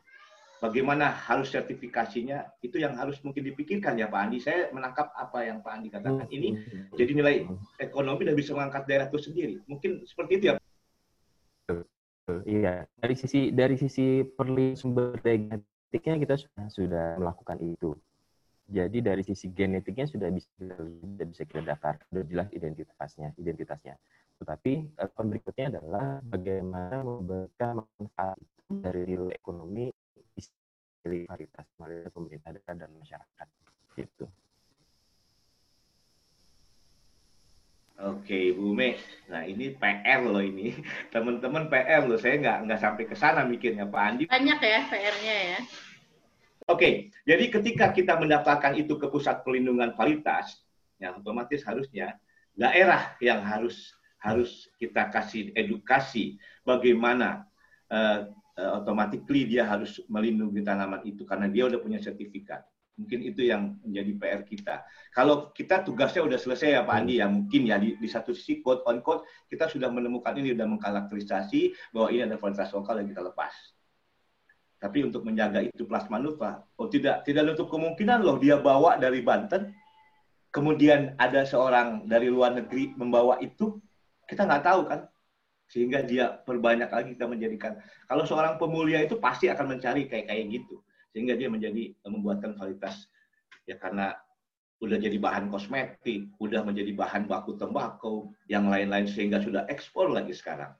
Speaker 1: bagaimana harus sertifikasinya, itu yang harus mungkin dipikirkan ya Pak Andi. Saya menangkap apa yang Pak Andi katakan. Ini jadi nilai ekonomi dan bisa mengangkat daerah itu sendiri. Mungkin seperti itu ya
Speaker 6: Iya, dari sisi dari sisi perli sumber daya genetiknya kita sudah sudah melakukan itu. Jadi dari sisi genetiknya sudah bisa sudah bisa kita daftar, sudah jelas identitasnya, identitasnya. Tetapi uh, berikutnya adalah bagaimana memberikan manfaat dari nilai ekonomi varietas melalui pemerintah daerah dan masyarakat. Gitu.
Speaker 1: Oke, Bu Me. Nah, ini PR loh ini. (laughs) Teman-teman PR loh. Saya nggak nggak sampai ke sana mikirnya Pak Andi.
Speaker 3: Banyak ya PR-nya ya.
Speaker 1: Oke, jadi ketika kita mendaftarkan itu ke pusat perlindungan kualitas, ya otomatis harusnya daerah yang harus harus kita kasih edukasi bagaimana uh, uh, dia harus melindungi tanaman itu karena dia udah punya sertifikat. Mungkin itu yang menjadi PR kita. Kalau kita tugasnya udah selesai ya Pak Andi ya mungkin ya di, di satu sisi quote on quote kita sudah menemukan ini sudah mengkarakterisasi bahwa ini ada varietas lokal yang kita lepas. Tapi untuk menjaga itu plasma nuva, oh tidak tidak untuk kemungkinan loh. Dia bawa dari Banten, kemudian ada seorang dari luar negeri membawa itu. Kita nggak tahu kan. Sehingga dia perbanyak lagi kita menjadikan. Kalau seorang pemulia itu pasti akan mencari kayak kayak gitu. Sehingga dia menjadi membuatkan kualitas. Ya karena udah jadi bahan kosmetik, udah menjadi bahan baku tembakau, yang lain-lain. Sehingga sudah ekspor lagi sekarang.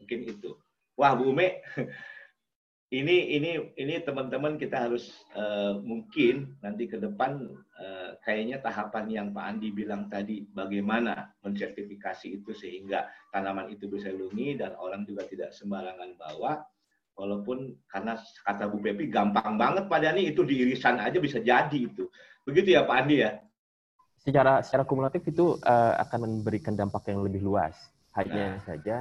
Speaker 1: Mungkin itu. Wah, Bu Ume, (laughs) ini ini ini teman-teman kita harus uh, mungkin nanti ke depan uh, kayaknya tahapan yang Pak Andi bilang tadi bagaimana mensertifikasi itu sehingga tanaman itu bisa dilindungi dan orang juga tidak sembarangan bawa. Walaupun karena kata Bu Pepi gampang banget Pak Dani itu di irisan aja bisa jadi itu. Begitu ya Pak Andi ya?
Speaker 6: Secara secara kumulatif itu uh, akan memberikan dampak yang lebih luas. Hanya nah. saja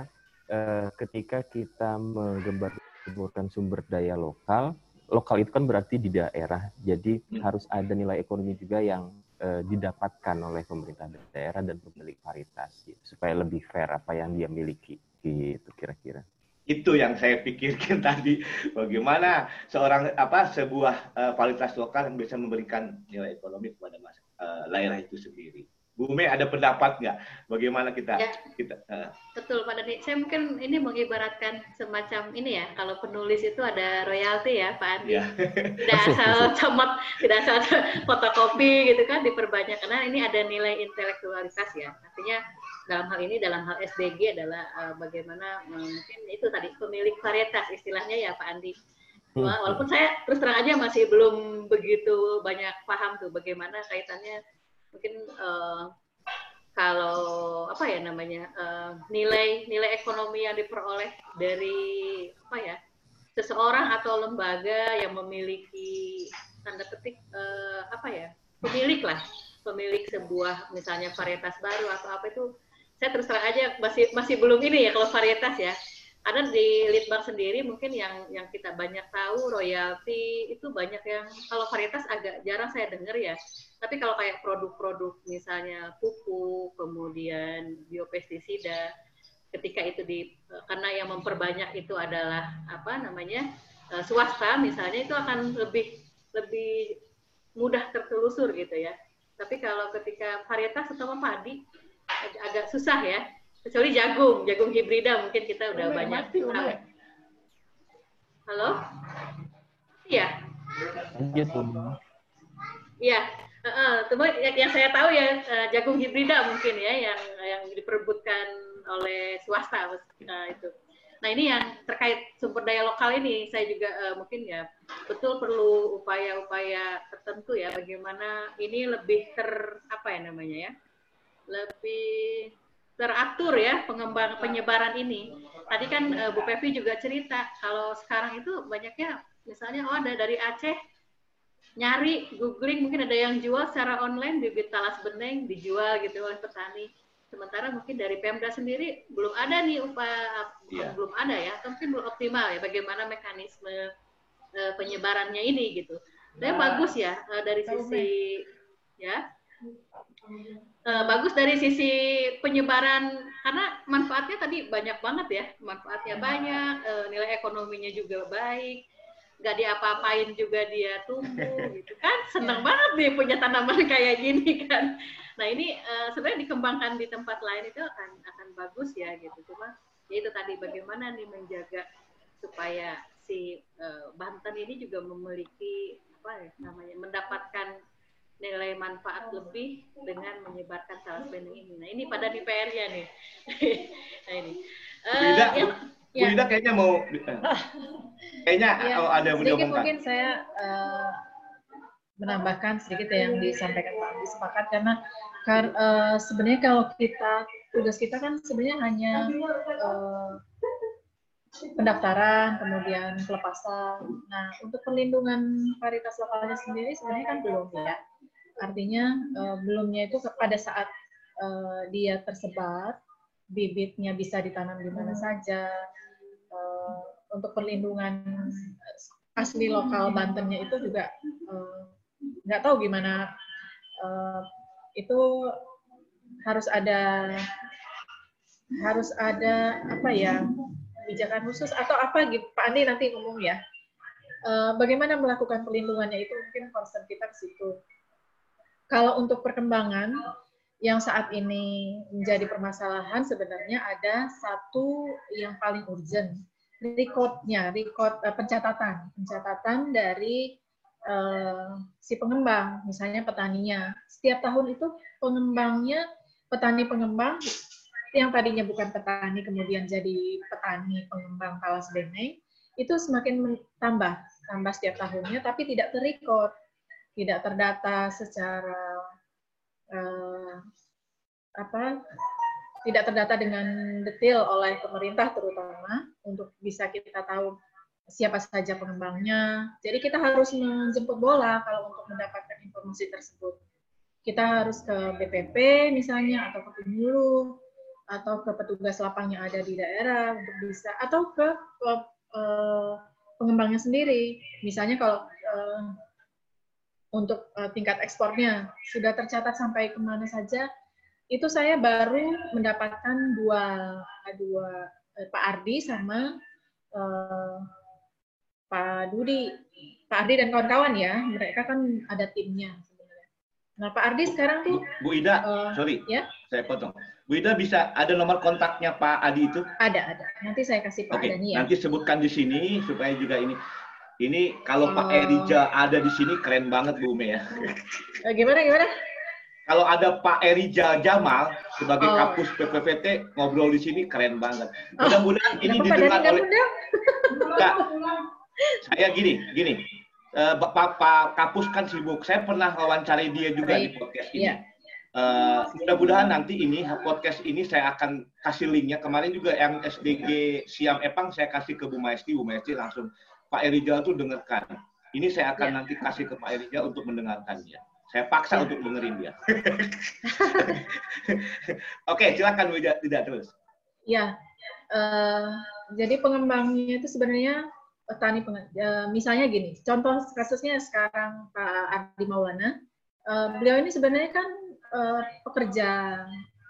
Speaker 6: uh, ketika kita menggambar menyuburkan sumber daya lokal. Lokal itu kan berarti di daerah, jadi hmm. harus ada nilai ekonomi juga yang uh, didapatkan oleh pemerintah daerah dan pemilik varietas, gitu, supaya lebih fair apa yang dia miliki, gitu kira-kira.
Speaker 1: Itu yang saya pikirkan (laughs) tadi, bagaimana seorang apa sebuah uh, varietas lokal yang bisa memberikan nilai ekonomi kepada mas, uh, daerah itu sendiri. Bu Me ada pendapat nggak? Bagaimana kita ya, kita uh.
Speaker 3: betul Pak Dani saya mungkin ini mengibaratkan semacam ini ya kalau penulis itu ada royalti ya Pak Andi. Ya. tidak asal camat tidak asal fotokopi gitu kan diperbanyak. Karena ini ada nilai intelektualitas ya. Artinya dalam hal ini dalam hal SDG adalah uh, bagaimana uh, mungkin itu tadi pemilik varietas istilahnya ya Pak Andi. Hmm. walaupun saya terus terang aja masih belum begitu banyak paham tuh bagaimana kaitannya mungkin uh, kalau apa ya namanya uh, nilai nilai ekonomi yang diperoleh dari apa ya seseorang atau lembaga yang memiliki tanda petik uh, apa ya pemilik lah pemilik sebuah misalnya varietas baru atau apa itu saya terus terang aja masih masih belum ini ya kalau varietas ya ada di Litbang sendiri mungkin yang yang kita banyak tahu royalti itu banyak yang kalau varietas agak jarang saya dengar ya. Tapi kalau kayak produk-produk misalnya pupuk kemudian biopestisida ketika itu di karena yang memperbanyak itu adalah apa namanya eh, swasta misalnya itu akan lebih lebih mudah tertelusur gitu ya. Tapi kalau ketika varietas atau padi agak susah ya kecuali jagung. Jagung hibrida mungkin kita udah ume, banyak mati, tahu. halo? Iya? Iya. Uh, uh, yang, yang saya tahu ya uh, jagung hibrida mungkin ya yang yang diperebutkan oleh swasta uh, itu. Nah ini yang terkait sumber daya lokal ini saya juga uh, mungkin ya betul perlu upaya-upaya tertentu ya bagaimana ini lebih ter apa ya namanya ya lebih teratur ya pengembang penyebaran ini. Tadi kan uh, Bu Pevi juga cerita kalau sekarang itu banyaknya misalnya oh ada dari Aceh nyari googling mungkin ada yang jual secara online bibit talas beneng dijual gitu oleh petani. Sementara mungkin dari Pemda sendiri belum ada nih upaya yeah. belum ada ya, atau mungkin belum optimal ya bagaimana mekanisme uh, penyebarannya ini gitu. Tapi nah, bagus ya uh, dari sisi ya uh, bagus dari sisi penyebaran karena manfaatnya tadi banyak banget ya manfaatnya hmm. banyak uh, nilai ekonominya juga baik nggak diapa-apain juga dia tumbuh (laughs) gitu kan seneng yeah. banget nih punya tanaman (laughs) kayak gini kan nah ini uh, sebenarnya dikembangkan di tempat lain itu akan akan bagus ya gitu cuma ya itu tadi bagaimana nih menjaga supaya si uh, Banten ini juga memiliki apa ya namanya mendapatkan nilai manfaat lebih dengan menyebarkan salas bening ini. Nah ini pada di PR-nya nih. (laughs) nah ini.
Speaker 1: Uh, yang, Bu ya. kayaknya mau kayaknya ya, oh, ada yang
Speaker 2: sedikit mungkin saya uh, menambahkan sedikit ya yang disampaikan Pak Andi sepakat karena kar, uh, sebenarnya kalau kita tugas kita kan sebenarnya hanya uh, pendaftaran, kemudian pelepasan. Nah, untuk perlindungan varietas lokalnya sendiri sebenarnya kan belum ya. Artinya uh, belumnya itu pada saat uh, dia tersebar, bibitnya bisa ditanam di mana saja. Uh, untuk perlindungan asli lokal Bantennya itu juga nggak uh, tahu gimana uh, itu harus ada harus ada apa ya kebijakan khusus atau apa gitu? Pak Andi nanti ngomong ya. Uh, bagaimana melakukan perlindungannya itu mungkin concern kita ke situ. Kalau untuk perkembangan yang saat ini menjadi permasalahan sebenarnya ada satu yang paling urgent, recordnya, record uh, pencatatan, pencatatan dari uh, si pengembang, misalnya petaninya. Setiap tahun itu pengembangnya, petani pengembang yang tadinya bukan petani kemudian jadi petani pengembang talas beneng itu semakin tambah, tambah setiap tahunnya, tapi tidak terrecord tidak terdata secara uh, apa tidak terdata dengan detail oleh pemerintah terutama untuk bisa kita tahu siapa saja pengembangnya. Jadi kita harus menjemput bola kalau untuk mendapatkan informasi tersebut. Kita harus ke BPP misalnya atau ke penyuluh atau ke petugas lapang yang ada di daerah untuk bisa atau ke, uh, pengembangnya sendiri. Misalnya kalau uh, untuk uh, tingkat ekspornya sudah tercatat sampai ke mana saja itu saya baru mendapatkan dua dua eh, Pak Ardi sama uh, Pak Dudi Pak Ardi dan kawan-kawan ya mereka kan ada timnya nah Pak Ardi sekarang tuh
Speaker 1: Bu Ida uh, sorry ya saya potong Bu Ida bisa ada nomor kontaknya Pak Adi itu
Speaker 2: ada ada nanti saya kasih Pak
Speaker 1: okay.
Speaker 2: Dani
Speaker 1: ya nanti sebutkan di sini supaya juga ini ini kalau Pak oh. Erija ada di sini keren banget Bu Ume ya.
Speaker 2: Eh, gimana gimana?
Speaker 1: Kalau ada Pak Erija Jamal sebagai oh. kapus PPPT ngobrol di sini keren banget. Mudah-mudahan oh. ini didengar oleh. Enggak. Saya gini, gini. Uh, Pak, Pak Kapus kan sibuk. Saya pernah wawancari dia juga Baik. di podcast ini. Yeah. Uh, mudah-mudahan nanti ini podcast ini saya akan kasih linknya. Kemarin juga yang SDG Siam Epang saya kasih ke Bu Maesti, Bu Maesti langsung Pak Erija itu dengarkan. Ini saya akan ya. nanti kasih ke Pak Erija untuk mendengarkannya. Saya paksa ya. untuk dengerin dia. (laughs) Oke, silakan Bu tidak terus.
Speaker 2: Ya, uh, jadi pengembangnya itu sebenarnya petani uh, misalnya gini, contoh kasusnya sekarang Pak Ardi Maulana, uh, beliau ini sebenarnya kan uh, pekerja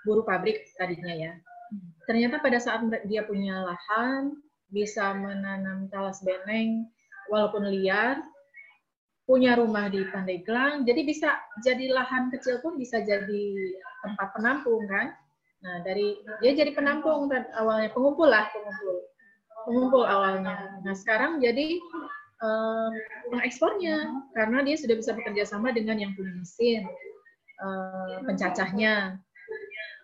Speaker 2: buruh pabrik tadinya ya. Ternyata pada saat dia punya lahan, bisa menanam talas beneng walaupun liar, punya rumah di Pandeglang, jadi bisa jadi lahan kecil pun bisa jadi tempat penampung kan. Nah dari dia jadi penampung awalnya pengumpul lah pengumpul pengumpul awalnya. Nah sekarang jadi um, pengekspornya karena dia sudah bisa bekerja sama dengan yang punya mesin um, pencacahnya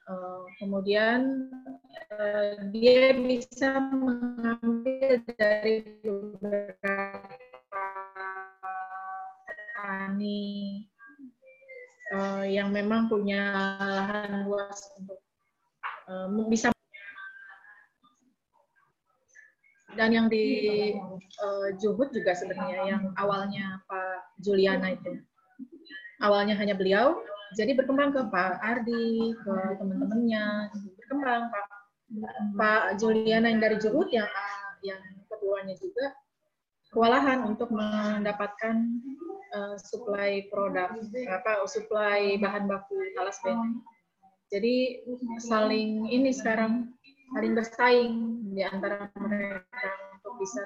Speaker 2: Uh, kemudian uh, dia bisa mengambil dari beberapa petani uh, yang memang punya lahan luas untuk uh, bisa dan yang di uh, Juhud juga sebenarnya yang awalnya Pak Juliana itu. Awalnya hanya beliau jadi berkembang ke Pak Ardi ke teman-temannya berkembang. Pak Pak Juliana yang dari Juhud yang yang keduanya juga kewalahan untuk mendapatkan uh, suplai produk apa suplai bahan baku talas benteng jadi saling ini sekarang saling bersaing di antara mereka untuk bisa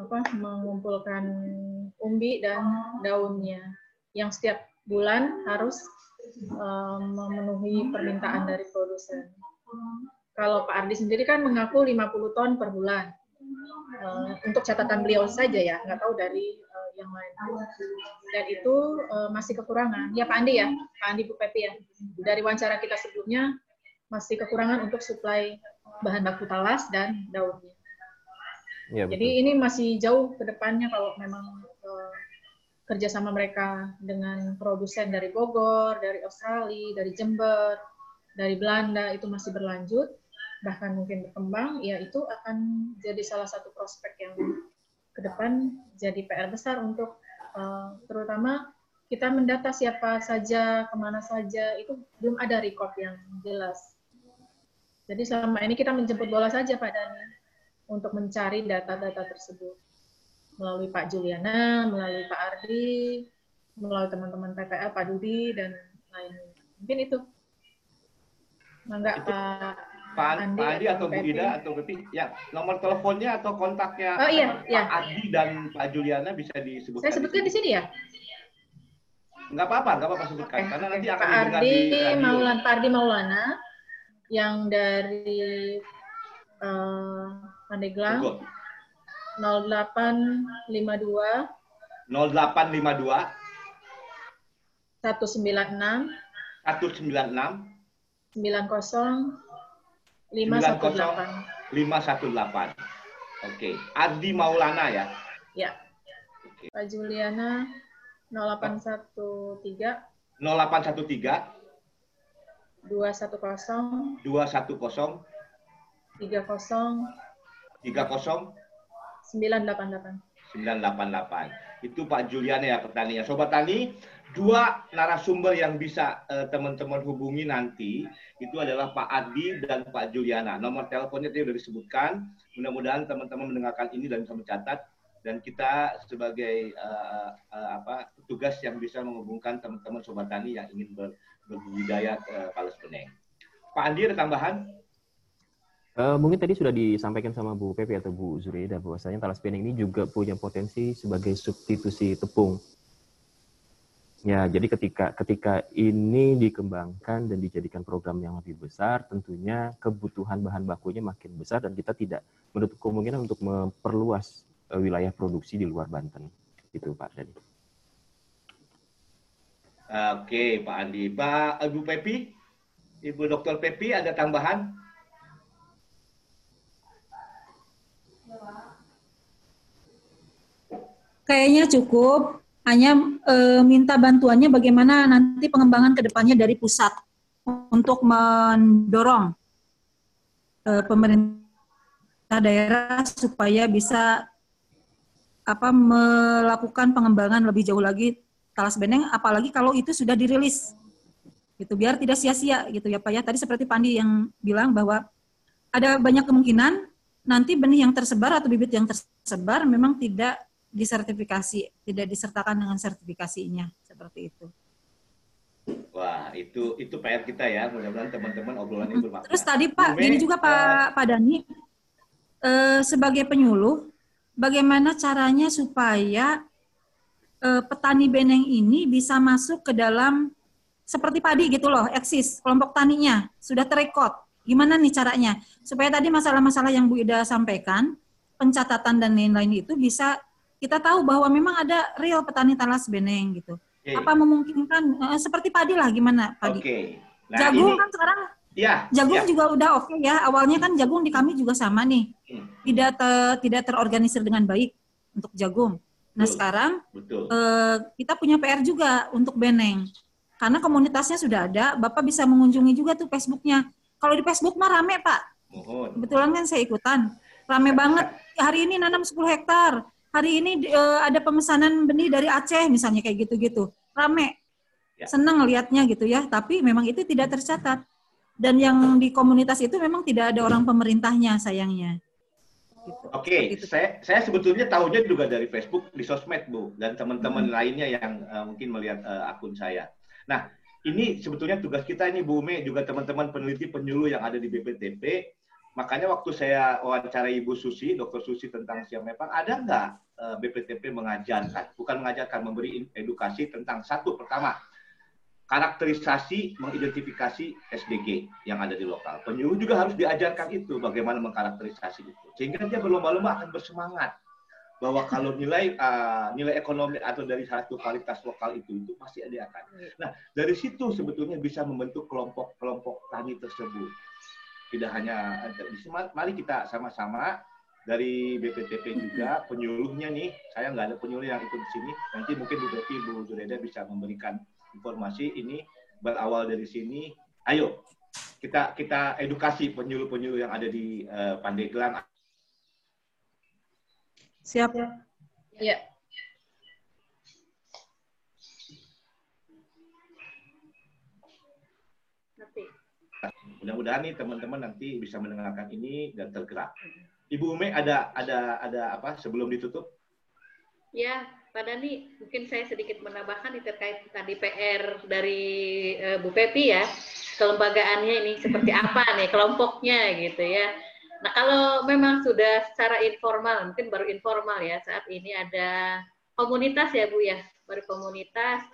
Speaker 2: apa, mengumpulkan umbi dan daunnya yang setiap bulan harus um, memenuhi permintaan dari produsen. Kalau Pak Ardi sendiri kan mengaku 50 ton per bulan. Uh, untuk catatan beliau saja ya, nggak tahu dari uh, yang lain. Dan itu masih kekurangan. Ya Pak Andi ya, Pak Andi Bu Pepi ya. Dari wawancara kita sebelumnya, masih kekurangan untuk suplai bahan baku talas dan daunnya. Ya, Jadi ini masih jauh ke depannya kalau memang uh, kerjasama mereka dengan produsen dari Bogor, dari Australia, dari Jember, dari Belanda itu masih berlanjut, bahkan mungkin berkembang, ya itu akan jadi salah satu prospek yang ke depan jadi PR besar untuk uh, terutama kita mendata siapa saja, ke mana saja, itu belum ada record yang jelas. Jadi selama ini kita menjemput bola saja Pak Dani untuk mencari data-data tersebut melalui Pak Juliana, melalui Pak Ardi, melalui teman-teman PPL, Pak Dudi dan lainnya. Mungkin itu.
Speaker 1: Enggak Pak Pak Andi, Pak Andi atau Bu Ida atau Pepi, ya nomor teleponnya atau kontaknya
Speaker 2: oh, iya,
Speaker 1: Pak
Speaker 2: iya.
Speaker 1: Adi dan Pak Juliana bisa disebutkan.
Speaker 2: Saya sebutkan di sini, di sini ya.
Speaker 1: Enggak apa-apa, enggak apa-apa sebutkan. Okay. Karena nanti akan
Speaker 2: Pak Ardi Maulana, Pak Ardi Maulana, yang dari uh, Pandeglang 0852
Speaker 1: 0852 196
Speaker 2: 196
Speaker 1: 90
Speaker 2: 518
Speaker 1: 518 Oke, Ardi Maulana ya?
Speaker 2: Ya. Oke. Pak Juliana 0813
Speaker 1: 0813
Speaker 2: dua satu kosong
Speaker 1: dua satu kosong
Speaker 2: tiga kosong
Speaker 1: tiga kosong
Speaker 2: sembilan delapan delapan.
Speaker 1: sembilan delapan delapan. Itu Pak Juliana ya petani ya. Sobat Tani dua narasumber yang bisa eh, teman-teman uh, hubungi nanti itu adalah Pak Adi dan Pak Juliana. Nomor teleponnya tadi sudah disebutkan. Mudah-mudahan teman-teman mendengarkan ini dan bisa mencatat. Dan kita sebagai uh, uh, apa tugas yang bisa menghubungkan teman-teman sobat tani yang ingin ber, berbudidaya ke Palas Beneng. Pak Andi ada tambahan?
Speaker 6: Uh, mungkin tadi sudah disampaikan sama Bu Pepe atau Bu Zurida bahwasanya talas beneng ini juga punya potensi sebagai substitusi tepung. Ya, jadi ketika ketika ini dikembangkan dan dijadikan program yang lebih besar, tentunya kebutuhan bahan bakunya makin besar dan kita tidak menutup kemungkinan untuk memperluas uh, wilayah produksi di luar Banten. Itu Pak Dani.
Speaker 1: Oke, Pak Andi. Pak Ibu Pepi, Ibu Dokter Pepi ada tambahan?
Speaker 4: Kayaknya cukup. Hanya e, minta bantuannya bagaimana nanti pengembangan ke depannya dari pusat untuk mendorong e, pemerintah daerah supaya bisa apa melakukan pengembangan lebih jauh lagi talas beneng apalagi kalau itu sudah dirilis gitu biar tidak sia-sia gitu ya Pak ya tadi seperti Pandi yang bilang bahwa ada banyak kemungkinan nanti benih yang tersebar atau bibit yang tersebar memang tidak disertifikasi tidak disertakan dengan sertifikasinya seperti itu.
Speaker 1: Wah, itu itu PR kita ya. Mudah-mudahan teman-teman obrolan ini bermakna.
Speaker 4: Terus tadi Pak, Ume, ini juga Pak uh, Pak Dani eh, sebagai penyuluh, bagaimana caranya supaya eh, petani beneng ini bisa masuk ke dalam seperti padi gitu loh, eksis kelompok taninya sudah terekod. Gimana nih caranya supaya tadi masalah-masalah yang Bu Ida sampaikan, pencatatan dan lain-lain itu bisa kita tahu bahwa memang ada real petani talas beneng gitu. Okay. Apa memungkinkan eh, seperti padi lah gimana padi?
Speaker 1: Okay.
Speaker 4: Nah, jagung ini, kan sekarang
Speaker 1: ya,
Speaker 4: jagung
Speaker 1: ya.
Speaker 4: juga udah oke okay ya. Awalnya kan jagung di kami juga sama nih, hmm. tidak te, tidak terorganisir dengan baik untuk jagung. Nah sekarang
Speaker 1: Betul.
Speaker 4: Uh, kita punya PR juga untuk beneng. Karena komunitasnya sudah ada, Bapak bisa mengunjungi juga tuh Facebooknya. Kalau di Facebook mah rame Pak.
Speaker 1: Mohon.
Speaker 4: Kebetulan kan saya ikutan. Rame banget. Hari ini nanam 10 hektar. Hari ini uh, ada pemesanan benih dari Aceh misalnya kayak gitu-gitu. Rame. Ya. Senang lihatnya gitu ya. Tapi memang itu tidak tercatat. Dan yang di komunitas itu memang tidak ada orang pemerintahnya sayangnya.
Speaker 1: Gitu. Oke, okay. gitu. saya saya sebetulnya tahunya juga dari Facebook di sosmed bu dan teman-teman hmm. lainnya yang uh, mungkin melihat uh, akun saya. Nah, ini sebetulnya tugas kita ini Bu Ume juga teman-teman peneliti penyuluh yang ada di BPTP. Makanya waktu saya wawancara Ibu Susi, Dokter Susi tentang siam Mepang, ada nggak eh, BPTP mengajarkan, bukan mengajarkan, memberi edukasi tentang satu pertama karakterisasi mengidentifikasi SDG yang ada di lokal. Penyuluh juga harus diajarkan itu bagaimana mengkarakterisasi itu, sehingga dia berlomba-lomba akan bersemangat bahwa kalau nilai uh, nilai ekonomi atau dari satu kualitas lokal itu itu pasti ada akan. Nah dari situ sebetulnya bisa membentuk kelompok-kelompok tani tersebut. Tidak hanya mari kita sama-sama dari BPTP juga penyuluhnya nih. Saya nggak ada penyuluh yang ikut di sini. Nanti mungkin Bu Devi, Bu Jureda bisa memberikan informasi ini berawal dari sini. Ayo kita kita edukasi penyuluh-penyuluh yang ada di uh, Pandeglang
Speaker 4: Siap.
Speaker 2: Ya.
Speaker 1: Mudah-mudahan nih teman-teman nanti bisa mendengarkan ini dan tergerak. Ibu Ume ada ada ada apa sebelum ditutup?
Speaker 3: Ya, Pak Dani, mungkin saya sedikit menambahkan ini terkait tadi PR dari uh, Bu Pepi ya, kelembagaannya ini seperti apa nih kelompoknya gitu ya Nah, kalau memang sudah secara informal, mungkin baru informal ya, saat ini ada komunitas ya Bu ya, baru komunitas.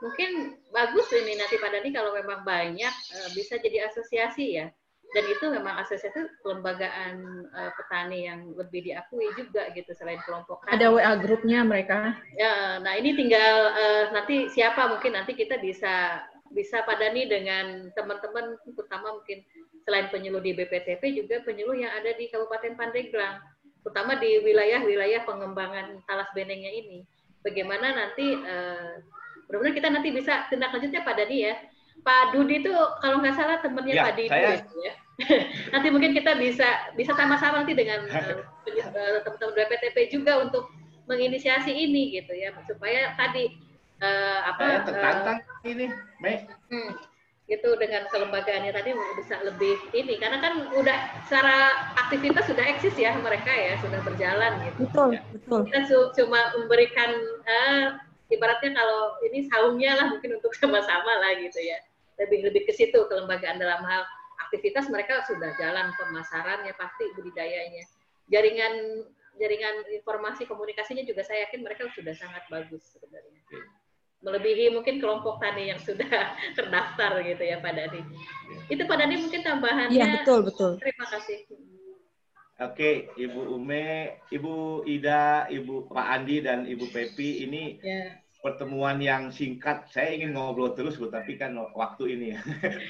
Speaker 3: Mungkin bagus ini nanti pada nih kalau memang banyak eh, bisa jadi asosiasi ya. Dan itu memang asosiasi kelembagaan uh, petani yang lebih diakui juga gitu selain kelompok
Speaker 2: tani. Ada WA grupnya mereka.
Speaker 3: Ya, nah ini tinggal uh, nanti siapa mungkin nanti kita bisa bisa padani dengan teman-teman terutama mungkin selain penyuluh di BPTP juga penyuluh yang ada di Kabupaten Pandeglang, terutama di wilayah-wilayah pengembangan talas benengnya ini. Bagaimana nanti, uh, benar-benar kita nanti bisa tindak lanjutnya pada dia. Pak Dudi itu kalau nggak salah temannya ya, Pak Didi saya... ya. (laughs) nanti mungkin kita bisa bisa sama-sama nanti dengan (laughs) uh, teman-teman BPTP juga untuk menginisiasi ini gitu ya supaya tadi uh, apa
Speaker 1: tertantang uh, ini Mei. Hmm,
Speaker 3: gitu dengan kelembagaannya tadi bisa lebih ini karena kan udah secara aktivitas sudah eksis ya mereka ya sudah berjalan gitu.
Speaker 4: Betul, ya. betul.
Speaker 3: Kita cuma memberikan uh, ibaratnya kalau ini saungnya lah mungkin untuk (laughs) sama-sama lah gitu ya. Lebih lebih ke situ kelembagaan dalam hal aktivitas mereka sudah jalan pemasarannya pasti budidayanya. Jaringan jaringan informasi komunikasinya juga saya yakin mereka sudah sangat bagus sebenarnya melebihi mungkin kelompok tani yang sudah (laughs) terdaftar gitu ya Pak Dani. Itu Pak Dani mungkin tambahannya.
Speaker 4: Iya betul betul.
Speaker 3: Terima kasih.
Speaker 1: Oke, Ibu Ume, Ibu Ida, Ibu Pak Andi dan Ibu Pepi ini ya pertemuan yang singkat. Saya ingin ngobrol terus, Bu, tapi kan waktu ini.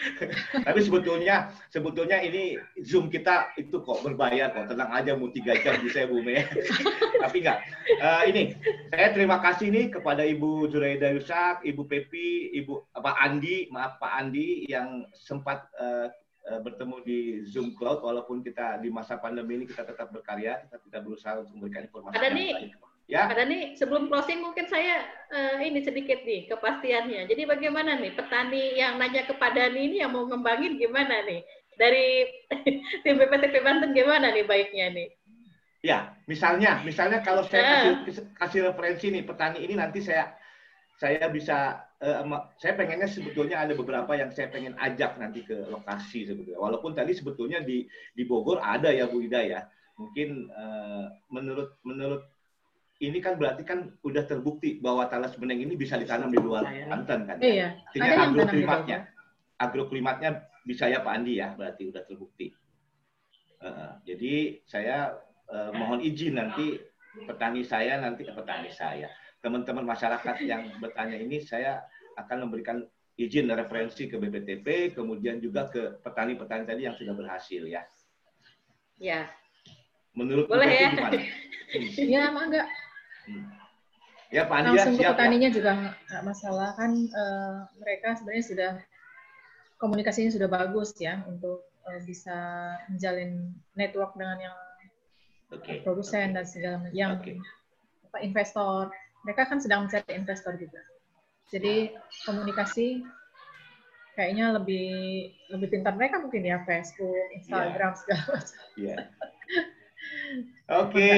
Speaker 1: (laughs) tapi sebetulnya sebetulnya ini Zoom kita itu kok berbayar kok. Tenang aja mau tiga jam bisa Bu Me. (laughs) tapi enggak. Uh, ini saya terima kasih nih kepada Ibu Juraida Yusak, Ibu Pepi, Ibu Pak Andi, maaf Pak Andi yang sempat uh, bertemu di Zoom Cloud walaupun kita di masa pandemi ini kita tetap berkarya, kita tidak berusaha untuk memberikan informasi.
Speaker 3: Ada nih Ya. Ada nih sebelum closing mungkin saya uh, ini sedikit nih kepastiannya. Jadi bagaimana nih petani yang nanya kepada ini yang mau ngembangin gimana nih? Dari (laughs) tim BPTP Banten gimana nih baiknya nih?
Speaker 1: Ya, misalnya, misalnya kalau saya kasih, kasih referensi nih petani ini nanti saya saya bisa uh, saya pengennya sebetulnya ada beberapa yang saya pengen ajak nanti ke lokasi sebetulnya. Walaupun tadi sebetulnya di di Bogor ada ya Bu Ida ya. Mungkin uh, menurut menurut ini kan berarti kan udah terbukti bahwa talas beneng ini bisa ditanam di luar Banten kan?
Speaker 2: Iya.
Speaker 1: Artinya agroklimatnya, agroklimatnya bisa ya Pak Andi ya, berarti udah terbukti. Uh, jadi saya uh, mohon izin nanti petani saya nanti eh, petani saya, teman-teman masyarakat yang bertanya ini saya akan memberikan izin referensi ke BPTP, kemudian juga ke petani-petani tadi yang sudah berhasil ya.
Speaker 3: Ya.
Speaker 1: Menurut
Speaker 3: Boleh ya? gimana? (laughs)
Speaker 2: Iya, mangga.
Speaker 1: Ya, Pak Andi
Speaker 2: Langsung ke
Speaker 1: siap ya.
Speaker 2: petaninya juga nggak masalah kan eh, mereka sebenarnya sudah komunikasinya sudah bagus ya untuk eh, bisa menjalin network dengan yang
Speaker 1: Oke.
Speaker 2: produsen dan segala macam yang
Speaker 1: Oke.
Speaker 2: apa, investor. Mereka kan sedang mencari investor juga. Jadi komunikasi kayaknya lebih lebih pintar mereka mungkin ya Facebook, Instagram segala macam.
Speaker 1: Iya. (laughs) Oke.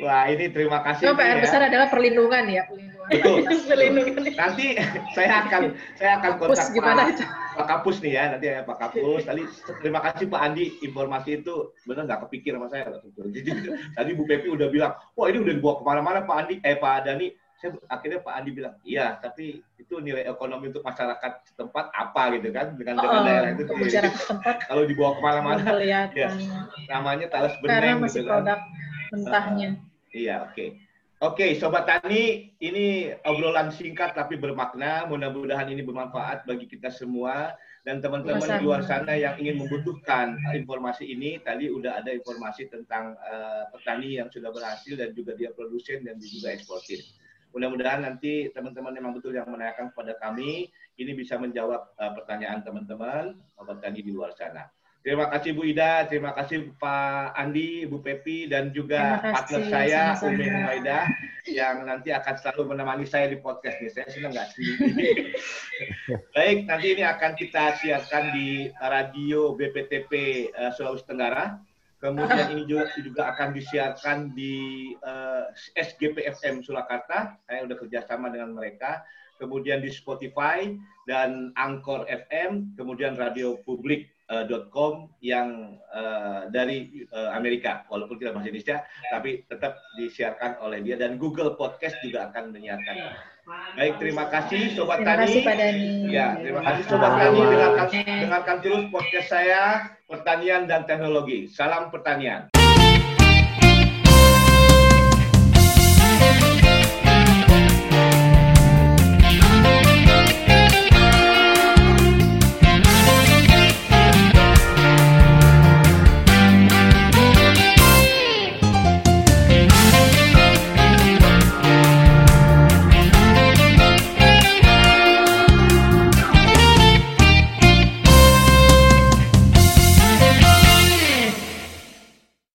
Speaker 1: Wah, ini terima kasih. Nih
Speaker 2: PR
Speaker 1: ya.
Speaker 2: besar adalah perlindungan ya, perlindungan.
Speaker 1: Betul. (laughs)
Speaker 2: perlindungan.
Speaker 1: Nanti saya akan saya akan
Speaker 2: Kapus
Speaker 1: kontak
Speaker 2: gimana
Speaker 1: Pak,
Speaker 2: itu?
Speaker 1: Pak Kapus nih ya nanti ya Pak Kapus. Tadi terima kasih Pak Andi informasi itu benar nggak kepikir sama saya. Jadi (laughs) tadi Bu Pepi udah bilang, wah ini udah dibawa ke mana-mana Pak Andi, eh Pak Dani. Saya akhirnya Pak Andi bilang, iya tapi itu nilai ekonomi untuk masyarakat setempat apa gitu kan dengan dengan
Speaker 2: Oh,
Speaker 1: daerah itu Kalau dibawa ke
Speaker 2: mana-mana, kelihatan.
Speaker 1: namanya talas
Speaker 2: Karena
Speaker 1: beneng
Speaker 2: masih
Speaker 1: gitu kan.
Speaker 2: Mentahnya.
Speaker 1: Iya, oke. Oke, Sobat Tani, ini obrolan singkat tapi bermakna. Mudah-mudahan ini bermanfaat bagi kita semua. Dan teman-teman di luar sana yang ingin membutuhkan informasi ini, tadi udah ada informasi tentang eh, petani yang sudah berhasil dan juga dia produsen dan juga eksportir. Mudah-mudahan nanti teman-teman memang betul yang menanyakan kepada kami, ini bisa menjawab eh, pertanyaan teman-teman, Sobat Tani di luar sana. Terima kasih Bu Ida, terima kasih Pak Andi, Bu Pepi, dan juga
Speaker 2: kasih,
Speaker 1: partner saya. Umi Humaidah yang nanti akan selalu menemani saya di podcast ini. Saya senang nggak sendiri. (laughs) Baik, nanti ini akan kita siarkan di radio BPTP eh, Sulawesi Tenggara. Kemudian ini juga, juga akan disiarkan di eh, SGPFM Surakarta. Saya udah kerjasama dengan mereka. Kemudian di Spotify dan Angkor FM. Kemudian radio publik Eh, com yang uh, dari uh, Amerika walaupun kita bahasa Indonesia ya. tapi tetap disiarkan oleh dia dan Google Podcast juga akan menyiarkan. Ya. Baik terima kasih sobat
Speaker 2: terima
Speaker 1: tani.
Speaker 2: Kasih, Pak Dani.
Speaker 1: Ya terima ya. kasih sobat tani dengarkan dengarkan terus podcast saya pertanian dan teknologi. Salam pertanian.